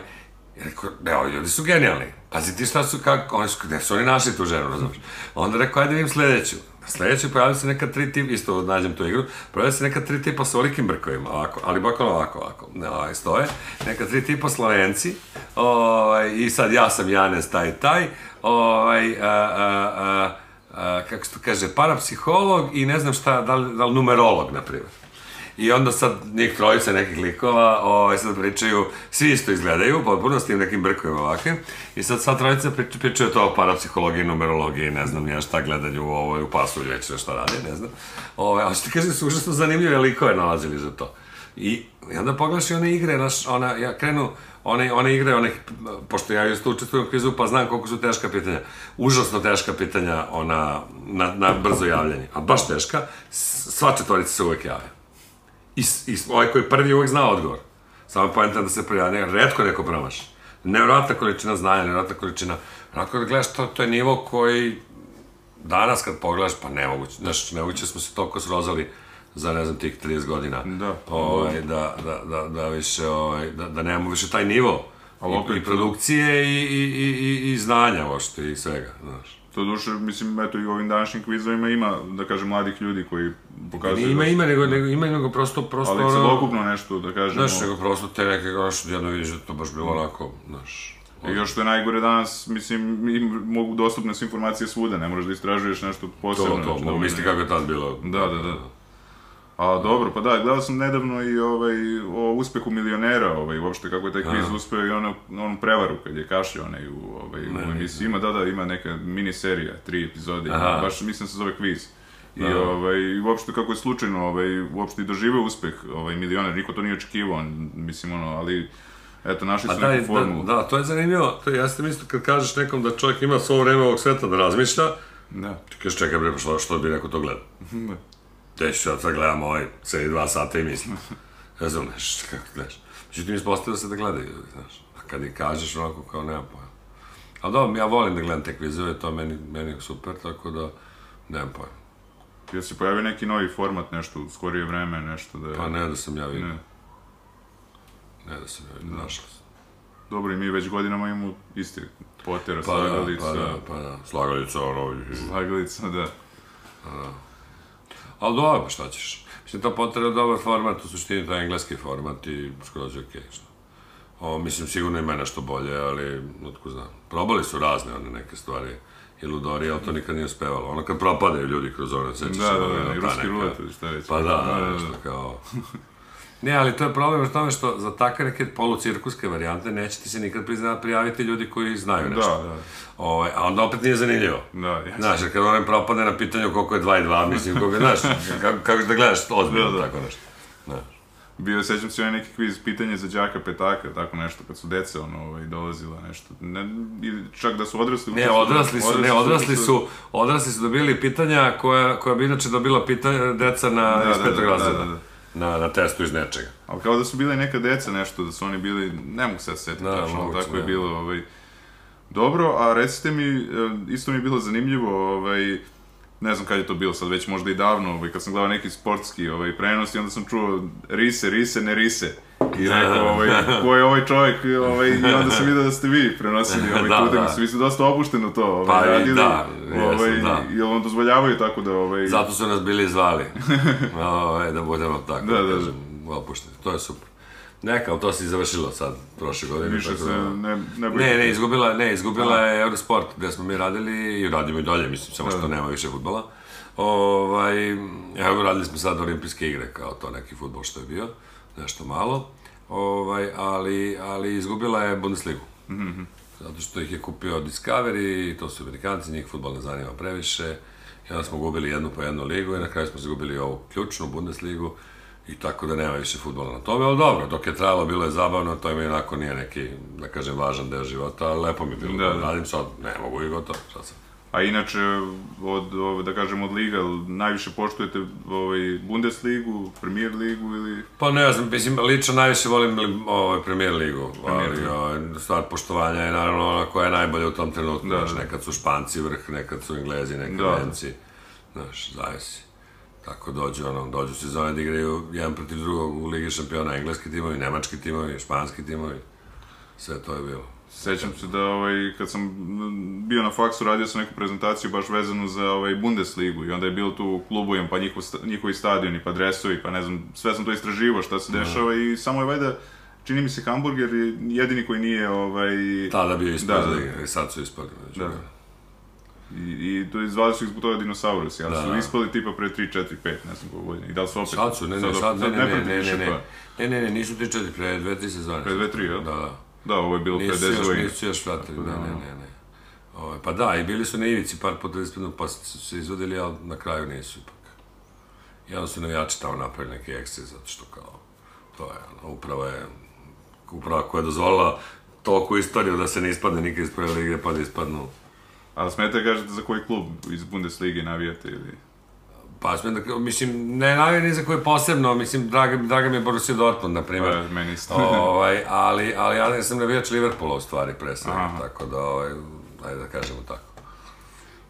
ne, ovi ljudi su genijalni. Pazi ti šta su, kako, oni su, gde su oni našli tu ženu, razumiješ? Onda rekao, ajde vidim sledeću. Na sledeću pojavili se neka tri tipa, isto nađem tu igru, pojavili se neka tri tipa sa olikim brkovima, ovako, ali bukvalno ovako, ovako, ne, ovaj, stoje, neka tri tipa slovenci, ovaj, i sad ja sam Janez taj taj, ovaj, a, a, a, a, kako se to kaže, parapsiholog i ne znam šta, da li, da li numerolog, na primjer. I onda sad njih trojica nekih likova, ovaj, sad pričaju, svi isto izgledaju, potpuno s tim nekim brkovima ovakvim. I sad sad trojica prič, pričaju to o parapsihologiji, numerologiji, ne znam ja šta gledanju u ovoj, u pasulju, već šta radi, ne znam. Ovaj, ali što ti kažem, su užasno zanimljive likove nalazili za to. I, i onda pogledaš i one igre, naš, ona, ja krenu, one, one igre, one, pošto ja isto učestvujem u kvizu, pa znam koliko su teška pitanja. Užasno teška pitanja, ona, na, na brzo javljanje. A baš teška, sva četvorica se uvek javlja. I, i ovaj koji prvi uvek zna odgovor. Samo je poenta da se prijavi, ne, redko neko promaši. Nevjerojatna količina znanja, nevjerojatna količina... Onako da gledaš, to, to je nivo koji danas kad pogledaš, pa nemoguće. Znaš, nemoguće smo se toliko srozali za, ne znam, tih 30 godina. Da. Ovaj, da, da, da, da više, ovaj, da, da nemamo više taj nivo. Ali I, opet- i produkcije i, i, i, i, i znanja, uopšte, i svega, znaš. To duše, mislim, eto i u ovim današnjim kvizovima ima, da kažem, mladih ljudi koji pokazuju... Ima, da ima, nego, nego, ima, nego prosto, prosto, Ali celokupno nešto, da kažemo... Znaš, nego prosto te neke, znaš, jedno vidiš da to baš bilo onako, znaš, I još što je najgore danas, mislim, im, mogu dostupne su informacije svuda, ne moraš da istražuješ nešto to, posebno. to, znači, mogu da misliti kako je tad bilo. Da, da, da. A dobro, pa da, gledao sam nedavno i ovaj, o uspehu milionera, ovaj, uopšte kako je taj kviz uspeo i ono, onu prevaru kad je kašljao onaj u, ovaj, u emisiji. Ima, da, da, ima neka miniserija, tri epizode, Aha. baš mislim se zove kviz. I, ovaj, i uopšte kako je slučajno, ovaj, uopšte i doživeo uspeh ovaj, milioner, niko to nije očekivao, mislim, ono, ali eto, našli Pa su da, neku da, formulu. da, to je zanimljivo. To je, ja sam isto kad kažeš nekom da čovjek ima svo vreme ovog sveta da razmišlja, Da. ti kažeš čekaj bre, pa što, što bi neko to gledao? Te ću ja sad gledam ovaj cijeli dva sata i mislim. Razumeš, kako gledaš. Međutim, ispostavilo se da gledaju znaš. A kad i kažeš onako kao nema pojma. Ali dobro, ja volim da gledam te kvizove, to meni, meni je super, tako da nemam pojma. Jel se pojavio neki novi format, nešto u skorije vreme, nešto da je... Pa ne da sam ja vidio. Ne. Ne da sam ja vidio, našao sam. Dobro, i mi već godinama imamo isti potera, Pa da, slagalica, pa da, pa da. Slagalica, ono, slagalica, da. Ali dobro, šta ćeš? Mislim, to potrebno dobar format, u suštini to je engleski format i skroz je okej, šta. O, mislim, sigurno ima nešto bolje, ali, otko znam. Probali su razne one neke stvari i ludori, ali to nikad nije uspevalo. Ono kad propadaju ljudi kroz one, sećaš Da, se, da, ono, da, i ta ruski neka- rulet, ili šta reći. Pa da, da, nešto kao... Ne, ali to je problem u tome što za takve neke polucirkuske varijante neće ti se nikad priznat prijaviti ljudi koji znaju nešto. Da, da, Ovaj, a onda opet nije zanimljivo. da, ja. Znaš, jer kad onem propade na pitanju koliko je 2 i 2, mislim, koliko je, znaš, kako, kako da gledaš ozbiljno Da, da. tako nešto. Znaš. Bio, sećam se onaj neki kviz, pitanje za đaka petaka, tako nešto, kad su deca, ono, ovaj, dolazila nešto. Ne, ili čak da su odrasli... Ne, odrasli su, ne, odrasli učestvovali- su, odrasli su dobili pitanja koja, koja bi inače dobila pitanja deca na, Da, iz da, petog da, da, razreda. da, da. Na, na testu iz nečega. Ali kao da su bile neka deca nešto, da su oni bili, ne mogu sad setiti Da, tačno, moguće, tako je da. bilo, ovaj... Dobro, a recite mi, e, isto mi je bilo zanimljivo, ovaj, ne znam kad je to bilo, sad već možda i davno, ovaj, kad sam gledao neki sportski ovaj, prenos i onda sam čuo rise, rise, ne rise. I rekao, ovaj, ko je ovaj čovjek, ovaj, i onda sam vidio da ste vi prenosili ovaj, Da, tu da. Vi ste dosta opušteno to ovaj, Pa radili. da, ovaj, jesam, da. Jel vam dozvoljavaju tako da... Ovaj, Zato su nas bili zvali, ovaj, da budemo tako, Da, da, da, da. kažem, opušteni. To je super. Neka, ali to se i završilo sad, prošle godine. Više tako se da- ne, ne Ne, ne, izgubila, ne, izgubila je Eurosport gde smo mi radili i radimo i dalje, mislim, samo što nema više futbola. Ovaj, evo, radili smo sad olimpijske igre, kao to neki futbol što je bio, nešto malo. Ovaj, ali, ali izgubila je Bundesligu. Zato što ih je kupio Discovery, to su Amerikanci, njih futbol ne zanima previše. I onda smo gubili jednu po jednu ligu i na kraju smo izgubili ovu ključnu Bundesligu. I tako da nema više futbola na tome, ali dobro, dok je trajalo, bilo je zabavno, to mi onako nije neki, da kažem, važan deo života, ali lepo mi je bilo Da, da, radim sad, ne mogu i gotovo, šta sam. A inače, od, ove, da kažem, od liga, najviše poštujete ovaj, Bundesligu, Premier ligu ili... Pa ne znam, mislim, lično najviše volim li- ovaj, Premier ligu, Premier ali ovaj, stvar poštovanja je naravno ona koja je najbolja u tom trenutku, Da, znaš, nekad su Španci vrh, nekad su Englezi, nekad Da. Nemci, znaš, zavisi. Tako dođu, ono, dođu sezone da igraju jedan protiv drugog u Ligi šampiona, engleski timovi, nemački timovi, španski timovi, sve to je bilo. Sećam se da ovaj, kad sam bio na faksu, radio sam neku prezentaciju baš vezanu za ovaj, Bundesligu i onda je bilo tu klubujem, pa njihov, njihovi stadioni, pa dresovi, pa ne znam, sve sam to istraživao šta se dešava i samo je valjda, čini mi se Hamburger je jedini koji nije ovaj, Tada bio ispod Da, da. lige, i sad su ispod. Znači, Da. I, i to izvali su zbog toga dinosaurusi, ali Da, su da. ispali tipa pre 3, 4, 5, ne znam koliko godina. I da li su opet... Sad su, ne, ne, sad, ne, ne, ne, prati ne, više, ne, pa- ne, ne, ne, ne, nisu ti četiri, pre dve, tri sezone. Pre dve, tri, jel? Da, da. Da, ovo je bilo Nisu 10 još, godina. nisu još vratili, ne, ne, ne, ne. Ovaj, pa da, i bili su na ivici par puta da ispadnu, pa su se izvodili, ali na kraju nisu ipak. I onda su navijači tamo napravili neki eksces, zato što kao, to je, ono, uprava je, uprava koja je dozvolila toliko istoriju da se ne ispadne nikad iz prve lige, pa da ispadnu Ali smete da kažete za koji klub iz Bundeslige navijate ili... Pa da, mislim, ne navijam ni za koje posebno, mislim, draga, draga mi je Borussia Dortmund, na primjer. Pa, meni isto. ovaj, ali, ali ja sam navijač Liverpoola u stvari pre svega, tako da, ovaj, ajde da kažemo tako.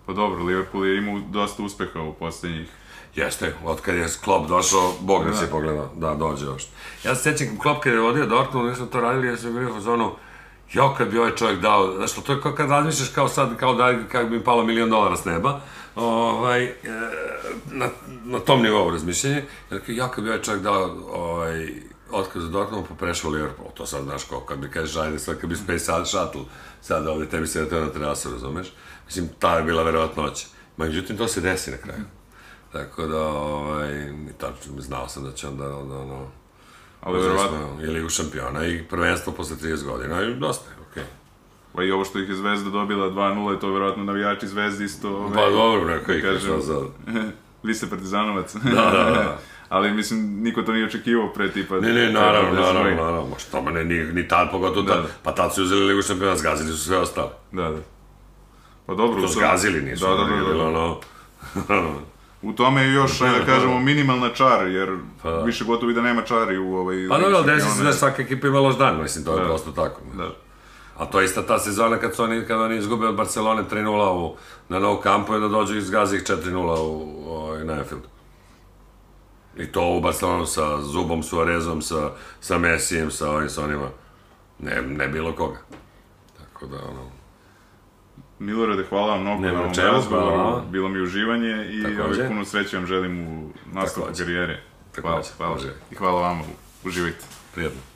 Pa dobro, Liverpool je imao dosta uspeha u posljednjih... Jeste, od kad je Klopp došao, Bog nas je pogledao, da, dođe još. Ja se sjećam, Klopp kad je vodio Dortmund, smo to radili, ja sam bio u zonu, jo, kad bi ovaj čovjek dao, znaš, to je kao kad razmišljaš kao sad, kao da kako bi im palo milion dolara s neba, ovaj, e, na, na tom nivou razmišljanje, jer kao, ja kad bi ovaj čovjek dao ovaj, otkaz za Dortmund, pa prešao u Liverpool, to sad, znaš, kao kad mi kažeš, ajde, sad kad bi Space Shuttle, sad ovdje tebi se na terasu, razumeš? Mislim, ta je bila verovatnoća. Međutim, to se desi na kraju. Tako da, ovaj, tačno, znao sam da će onda, onda ono, Ali verovatno, smo i Ligu šampiona i prvenstvo posle 30 godina i dosta je, okej. Pa i ovo što ih je Zvezda dobila 2-0, to verovatno navijači Zvezdi isto... ovaj, Pa dobro, rekao ih, kažem, sad. Vi ste partizanovac. Da, da, da. Ali mislim, niko to nije očekivao pre tipa... Ne, ne, naravno, pre 50 naravno, naravno, ma što ma ne, ni, ni tad, pogotovo Da, tad, da. pa tad su uzeli Ligu šampiona, zgazili su sve ostale. Da, da. Pa dobro, To zgazili nisu, Da, da, da, da. ono, U tome je još, ajde da kažemo, minimalna čar, jer Pa da. više gotovo i da nema čari u ovaj... Pa dobro, desi se da svaka ekipa ima loš dan, mislim, to je Da. prosto tako. Da. A to je ista ta sezona kad su oni, kad oni izgube od Barcelone 3-0 u, na Nou Campu i da dođu i zgazi ih 4-0 u, ovaj, na Anfield. I to u Barcelonu sa Zubom Suarezom, sa, sa Messijem, sa ovim, sa onima. Ne, ne bilo koga. Tako da, ono... Milorade, hvala vam mnogo Nema na ovom razgovoru, bilo mi uživanje i ovaj, puno sreće vam želim u nastavku karijere. Hvala, hvala. I hvala vama, uživajte. Prijetno.